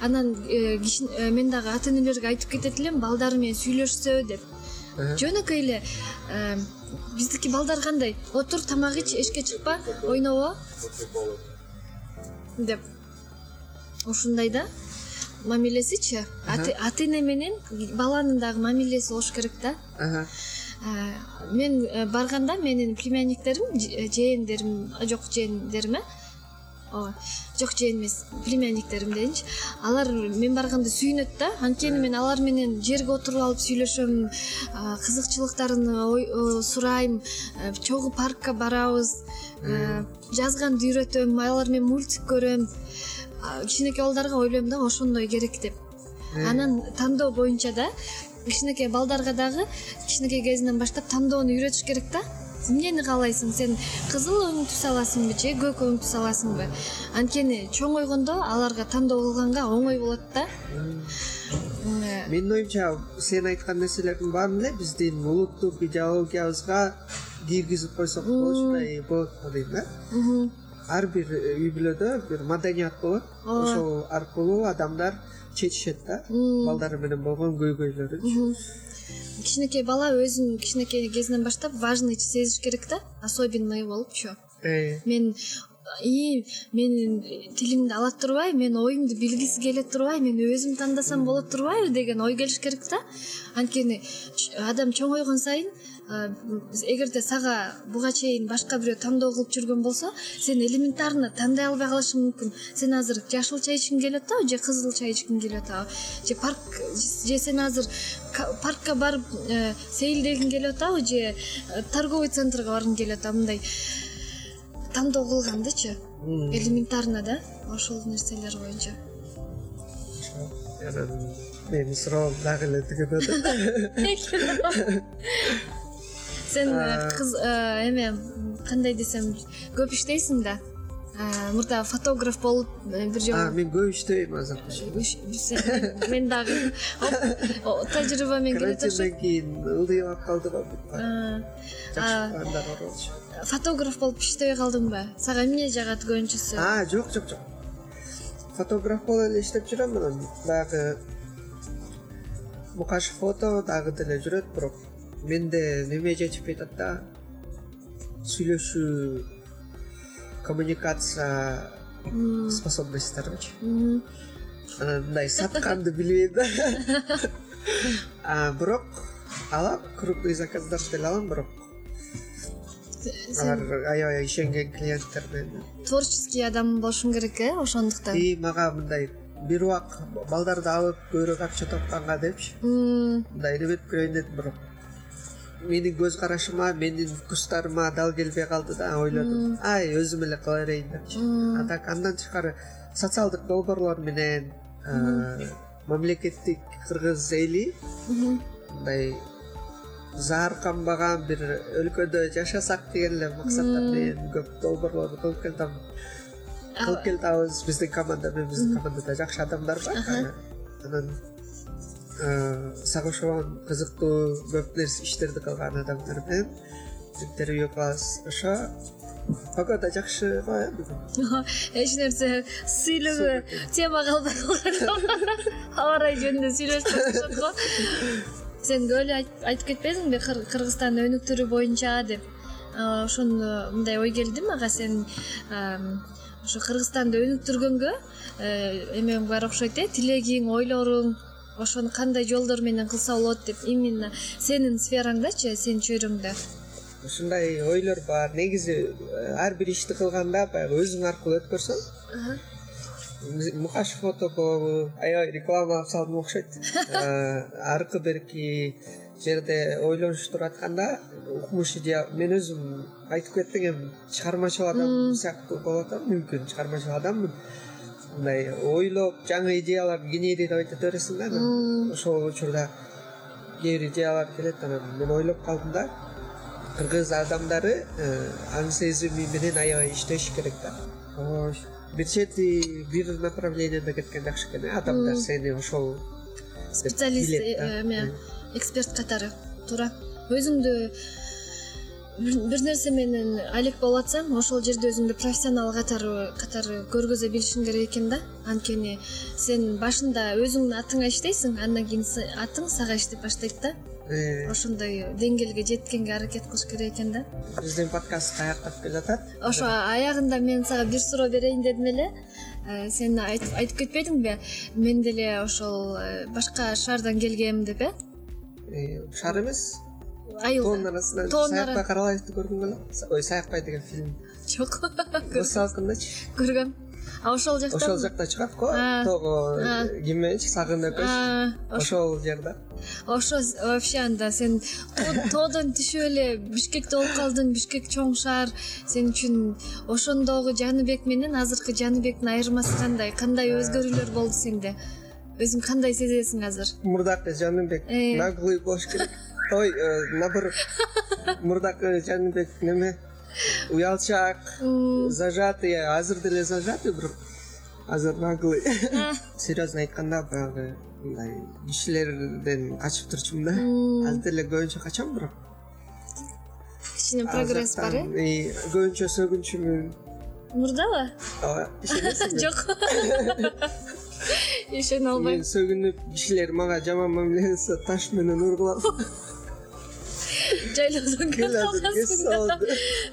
анан э, э, мен дагы ата энелерге айтып кетет элем балдары менен сүйлөшсө деп. Жөнөкөй эле э, биздики балдар кандай? Отур тамак ич эшикке чыкпа ойнобо деп. Ушундай да. Мамилесичи ата эне менен баланын дагы мамилеси болуш керек да. Мен барганда менин племянниктерим жээндерим жок жээндерим э ооба жок жээн эмес племянниктерим дейинчи алар мен барганда сүйүнөт да. Анткени мен алар менен жерге отуруп алып сүйлөшөм кызыкчылыктарын сурайм чогуу паркка барабыз жазганды үйрөтөм алар менен мультик көрөм. Кичинекей балдарга ойлойм да ошондой керек деп. Анан тандоо боюнча да кичинекей балдарга дагы кичинекей кезинен баштап тандоону үйрөтүш керек да эмнени каалайсың? Сен кызыл өңүктү саласыңбы же көк өңүктү саласыңбы анткени чоңойгондо аларга тандоо кылганга оңой болот да. Менин оюмча сен айткан нерселердин баарын эле биздин улуттук идеологиябызга киргизип койсок ушундай болот го дейм да ар бир үй бүлөдө бир маданият болот. Ошол аркылуу адамдар чечишет да. Балдары менен болгон көйгөйлөрүнчү кичинекей бала өзүн кичинекей кезинен баштап важный сезиш керек да? Особенный болупчу э. мен ии менин тилимди ала турбайбы менин оюмду билгиси келе турбайбы мен өзүм тандасам боло турбайбы деген ой келиш керек да? Анткени адам чоңойгон сайын эгерде сага буга чейин башка бирөө тандоо кылып жүргөн болсо сен элементарно тандай албай калышың мүмкүн. Сен азыр жашыл чай ичкиң келип атабы же кызыл чай ичкиң келип атабы же парк же сен азыр паркка барып э, сейилдегиң келип атабы же э, торговый центрге баргың келип атабы мындай тандоо кылгандычы элементарно да ошол нерселер боюнча. Менин суроом дагы эле түгөнөдү *laughs* сен э, кыз э, эме кандай десем көп иштейсиң да. Э, мурда фотограф болуп бир жолу мен көп иштебейм азыр. Мен дагы. Тажрыйба менен келет карантинден кийин ылдыйып алып калды го жакшы болчу. фотограф болуп иштебей калдыңбы сага эмне жагат көбүнчөсү жок жок жок. Фотограф болуп эле иштеп жүрөм анан баягы мукаш фото дагы деле жүрөт бирок менде неме жетишпей атат да? Сүйлөшүү коммуникация способностьторумчу анан мындай сатканды билбейм да. *laughs* Бирок алам крупный заказдарды деле алам бирок алар аябай ишенген клиенттер менен. творческий адам болушуң керек э ошондуктан? И мага мындай бир убак балдарды алып көбүрөөк акча тапканга депчи. Мындай неметип көрөйүн дедим бирок менин көз карашыма менин вкустарыма дал келбей калды да ойлодум ай өзүм эле кыла берейин депчи а так андан тышкары социалдык долбоорлор менен мамлекеттик кыргыз эли мындай заарканбаган бир өлкөдө жашасак деген эле максаттар менен көп долбоорлорду кылып келатам кылып келатабыз биздин команда менен биздин командада жакшы адамдар бар анан Э, сага ошогон кызыктуу көп нерсе иштерди кылган адамдар менен. Интервью кылабыз ошо погода жакшы го э? Бүгүн эч нерсе сүйлөбө тема калбай калган аба ырайы жөнүндө сүйлөшүп башташат го. Сен көп эле айтып кетпедиңби кыргызстандын өнүктүрүү боюнча деп? Ошондо мындай ой келди мага? Сен ошо кыргызстанды өнүктүргөнгө э, эмең бар окшойт э? Тилегиң ойлоруң ошону кандай жолдор менен кылса болот деп именно сенин сфераңдачы сенин чөйрөңдө. Ушундай ойлор бар. Негизи э, ар бир ишти кылганда баягы өзүң аркылуу өткөрсөң. Мукаш фото болобу аябай рекламалап салдым окшойт. *laughs* Аркы берки жерде ойлонуш туруп атканда укмуш идея мен өзүм айтып кеттиң эми чыгармачыл адам сыяктуу болуп атам мүмкүн чыгармачыл адаммын мындай ойлоп жаңы идеяларды генерировать эте бересиң да анан. Ошол учурда кээ бир идеялар келет анан мен ойлоп калдым да. Кыргыз адамдары э, аң сезими менен аябай иштеш керек да. Бир чети бир направленияда кеткен жакшы экен э адамдар сени ошол специалист э, эме эксперт катары туура. Өзүңдү бир нерсе менен алек болуп атсаң ошол жерде өзүңдү профессионал катары катары көргөзө билишиң керек экен да. Анткени сен башында өзүңдүн атыңа иштейсиң андан кийин атың сага иштеп баштайт да. Э. ошондой деңгээлге жеткенге аракет кылыш керек экен да. Биздин подкаст аяктап келатат? Ошо аягында мен сага бир суроо берейин дедим эле. Э, сен айтып кетпедиңби? Мен деле ошол э, башка шаардан келгем деп э шаар эмес тоонун арасынан саякбай каралаевди көргүң келет ой саякбай деген фильм. Жок. *laughs* Русалкындачы көргөм а ошол жакта ошол жакта чыгат го. Тоого ким мененчи сагын экөөбүз ошол жер да ошо вообще анда сен тоодон түшүп эле бишкекте болуп калдың бишкек чоң шаар. Сен үчүн ошондогу жаныбек менен азыркы жаныбектин айырмасы кандай? Кандай өзгөрүүлөр болду сенде? Өзүң кандай сезесиң азыр? Мурдакы жаныбек. Э. наглый болуш керек ой э, наоборот мурдакы жаныбек неме уялчаак зажатый азыр деле зажатый бирок азыр наглый. Серьезно айтканда баягы мындай кишилерден качып турчумун да. Азыр деле көбүнчө качам бирок. Кичине прогресс бар э? көбүнчө сөгүнчүмүн мурдабы ооба ишенесиңби *laughs* жок. *laughs* Ишене албайм. Мен сөгүнүп кишилер мага жаман мамиле кылса таш менен ургулам *laughs* жайлоодон кө калгансың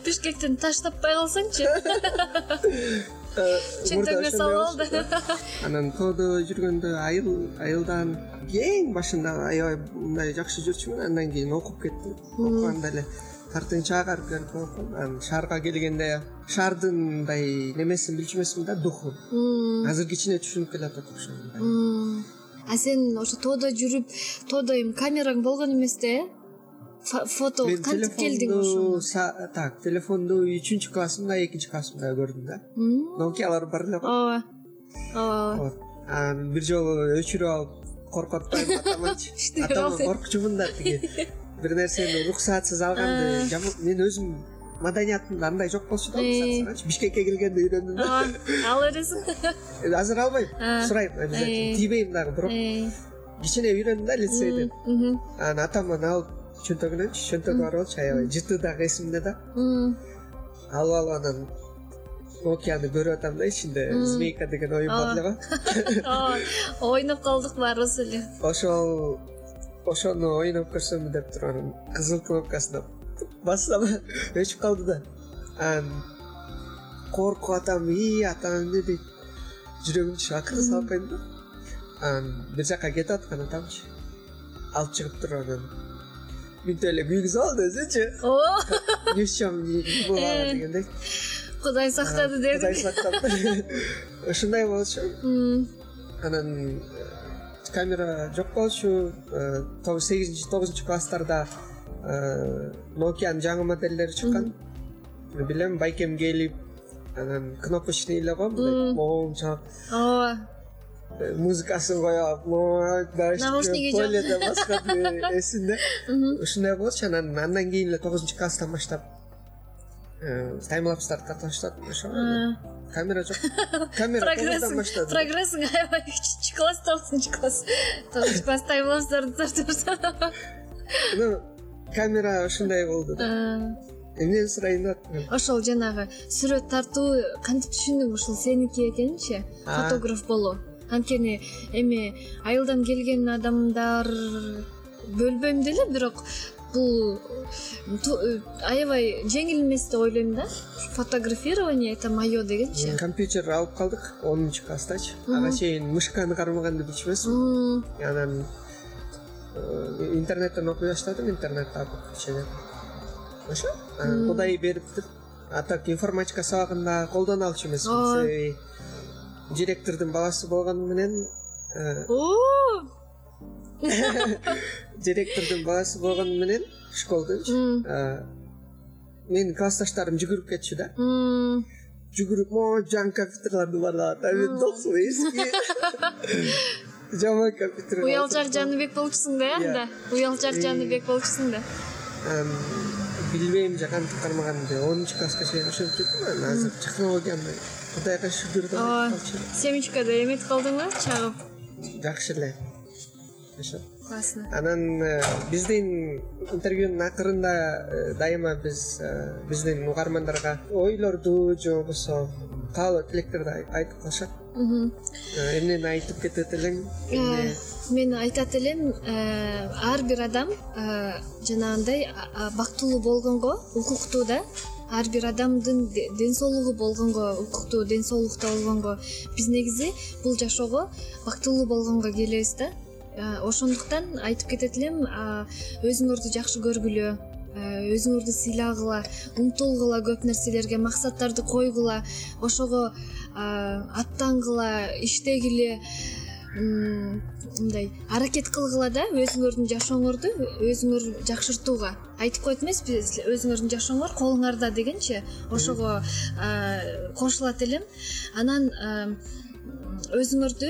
бишкектен таш таппай калсаңчы. Чөнтөгүңө салып ал да. анан тоодо жүргөндө айыл айылдан эң башында аябай мындай жакшы жүрчүмүн. Андан кийин окуп кеттим. Окуганда эле тартынчаак болуп калды анан шаарга келгенде шаардын мындай немесин билчү эмесмин да духун азыр кичине түшүнүп келатат ошону а сен ошо тоодо жүрүп тоодо эми камераң болгон эмес да э фото кантип келдиң ошо так телефонду үчүнчү классымда экинчи классымда көрдүм да. Нокиялар бар эле го ооба. Ооба анан бир жолу өчүрүп алып коркуп атаманчы *laughs* атама коркчумун да тиги. *laughs* Бир нерсени уруксатсыз алганды мен өзүм маданиятымда андай жок болчу да уруксатсызчы бишкекке келгенде үйрөндүм да. Ала бересиң азыр албайм. Сурайм обязательно. Тийбейм дагы бирок. Кичине үйрөндүм да лицейден. Анан атаман алып чөнтөгүнөнчү чөнтөгү бар болчу аябай жыты дагы эсимде да. Алып алып анан нокияны көрүп атам да ичинде. Змейка деген оюн бар эле го ооба. Ойноп калдык баарыбыз эле. Ошол ошону ойноп көрсөмбү деп туруп анан кызыл кнопкасына бассам *laughs* өчүп калды да. Анан коркуп атам ии атам эмне дейт жүрөгүмчү акырын салып койдум да. Анан бир жака кетип аткан атамчы. Алып чыгып туруп анан мынтип эле күйгүзүп алды өзүчү не в чем бывало дегендей. Кудай сактады деди кудай сактады. *laughs* Ушундай болчу. Анан э, камера жок болчу. Э, сегизинчи тогузунчу класстарда э, нокиянын жаңы моделдери чыккан. Билем байкем келип анан кнопочный эле го мындай моң чалып ооба музыкасын коюп алып жок поледе баскан эсимде ушундай болчу анан андан кийин эле тогузунчу класстан баштап э, таймлапстарды тарта баштадым ошо камера жок. Камера тогуздан баштадым. прогрессиң аябай. Үчүнчү класс тогузунчу класс. Тогузунчу класс таймлапстарды тарта баштадым камера ушундай болду да. Эмнени сурайын деп аттым ошол жанагы сүрөт тартуу кантип түшүндүң ушул сеники экенинчи фотограф болуу анткени эми айылдан келген адамдар бөлбөйм деле бирок бул аябай жеңил эмес деп ойлойм да. Фотографирование это мое дегенчи компьютер алып калдык онунчу класстачы. Ага чейин мышканы кармаганды билчү эмесмин анан э, интернеттен окуй баштадым интернет табып кичине ошо? Анан кудай бериптир. А так информатика сабагын дагы колдоно алчу эмесмин себеби директордун баласы болгону менен э, *laughs* директордун баласы болгону менен школдунчу менин классташтарым жүгүрүп кетчү да. Жүгүрүп могу жаңы компьютерларды баардагат а мен доксун эски *laughs* жаман компьютер уялчак жаныбек болчусуң да э анда. Уялчак жаныбек болчусуң да билбейм же кантип кармаганымды онунчу класска чейин ошентип жүрдүм анан азыр технологияны кудайга шүгүр ооба семечкада эметип калдыңбы чагып? Жакшы эле. Ошо классно. Анан э, биздин интервьюнун акырында э, дайыма биз э, биздин угармандарга ойлорду же болбосо каалоо тилектерди айтып калышат. Эмнени айтып кетет элең? Мен айтат элем ар бир адам жанагындай бактылуу болгонго укуктуу да ар бир адамдын ден соолугу болгонго укуктуу ден соолукта болгонго биз негизи бул жашоого бактылуу болгонго келебиз да ошондуктан айтып кетет элем өзүңөрдү жакшы көргүлө өзүңөрдү сыйлагыла умтулгула көп нерселерге максаттарды койгула ошого аттангыла иштегиле мындай аракет кылгыла да өзүңөрдүн жашооңорду өзүңөр жакшыртууга. Айтып коет эмеспи өзүңөрдүн жашооңор колуңарда дегенчи ошого кошулат элем. Анан өзүңөрдү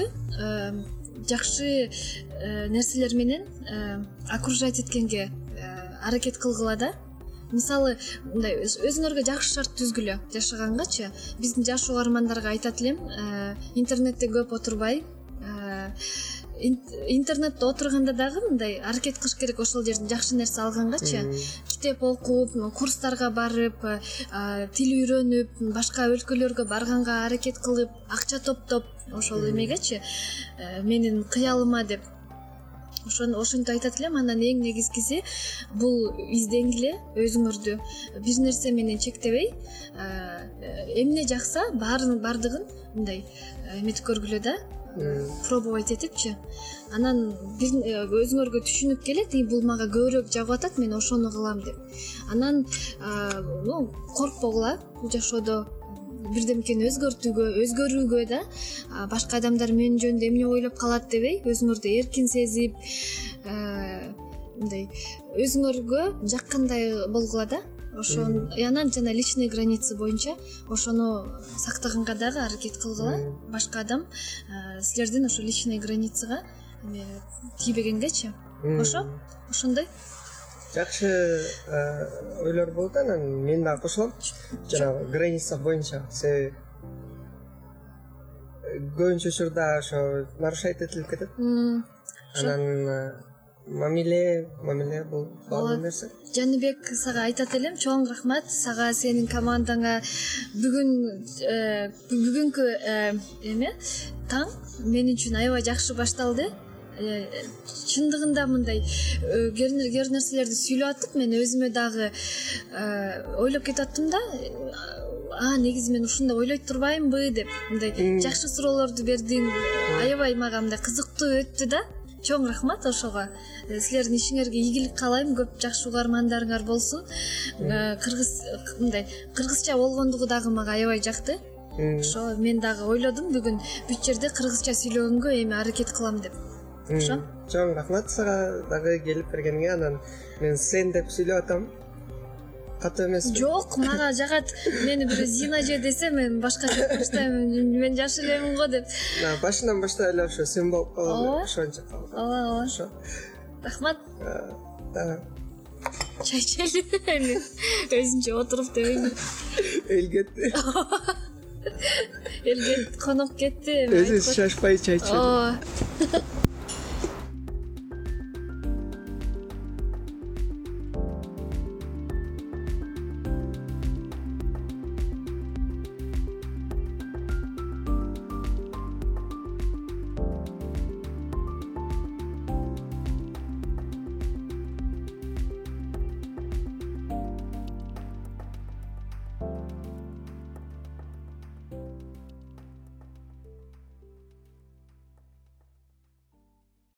жакшы нерселер менен окружать эткенге аракет кылгыла да. Мисалы мындай өзүңөргө жакшы шарт түзгүлө жашагангачы биздин жаш угармандарга айтат элем интернетте көп отурбай интернетте отурганда дагы мындай аракет кылыш керек ошол жерден жакшы нерсе алгангачы китеп окуп курстарга барып тил үйрөнүп башка өлкөлөргө барганга аракет кылып акча топтоп ошол эмегечи э, менин кыялыма деп ошентип айтат элем анан эң негизгиси бул изденгиле өзүңөрдү. Бир нерсе менен чектебей э, эмне жакса баардыгын мындай э, эметип көргүлө да пробовать этипчи анан өзүңөргө түшүнүп келет бул мага көбүрөөк жагып атат мен ошону кылам деп. Анан коркпогула бул жашоодо бирдемкени өзгөртүүгө өзгөрүүгө да. Башка адамдар мен жөнүндө эмне ойлоп калат дебей өзүңөрдү эркин сезип мындай өзүңөргө жаккандай болгула да. Ошон анан жана личный граница боюнча ошону сактаганга дагы аракет кылгыла. Башка адам силердин ошо личный границага тийбегенгечи. Ошо ошондой жакшы ойлор болду анан мен дагы кошулам. Жанагы граница боюнча себеби көбүнчө учурда ошо нарушать этилип кетет. Анан мамиле мамиле бул баалуу нерсе. Жаныбек сага айтат элем чоң рахмат. Сага сенин командаңа бүгүн э, бүгүнкү э, эме таң. Мен үчүн аябай жакшы башталды. э, чындыгында мындай кээ нерселерди сүйлөп атып мен өзүмө дагы ойлоп кетип аттым да. А негизи мен ушундай ойлой турбаймынбы деп мындай жакшы суроолорду бердиң. Аябай мага мындай кызыктуу өттү да. Чоң рахмат ошого. Э, силердин ишиңерге ийгилик каалайм көп жакшы угармандарыңар болсун. Э, кыргыз мындай кыргызча болгондугу дагы мага аябай жакты. Ошо мен дагы ойлодум бүгүн бүт жерде кыргызча сүйлөгөнгө эми аракет кылам деп ошо чоң рахмат сага дагы келип бергениңе анан мен сен деп сүйлөп атам. Катуу эмеспи жок мага жагат мени бирөө зина же десе мен башкача баштайм мен жаш элемин го деп. Башынан баштап эле ошо сен болуп калалы ооба. ошончо ооба ооба. Ошо. Рахмат. Чай ичели эми өзүнчө отуруп дебейби эл кетти. Эл кетти конок кетти өзүбүз шашпай чай ичели ооба *laughs*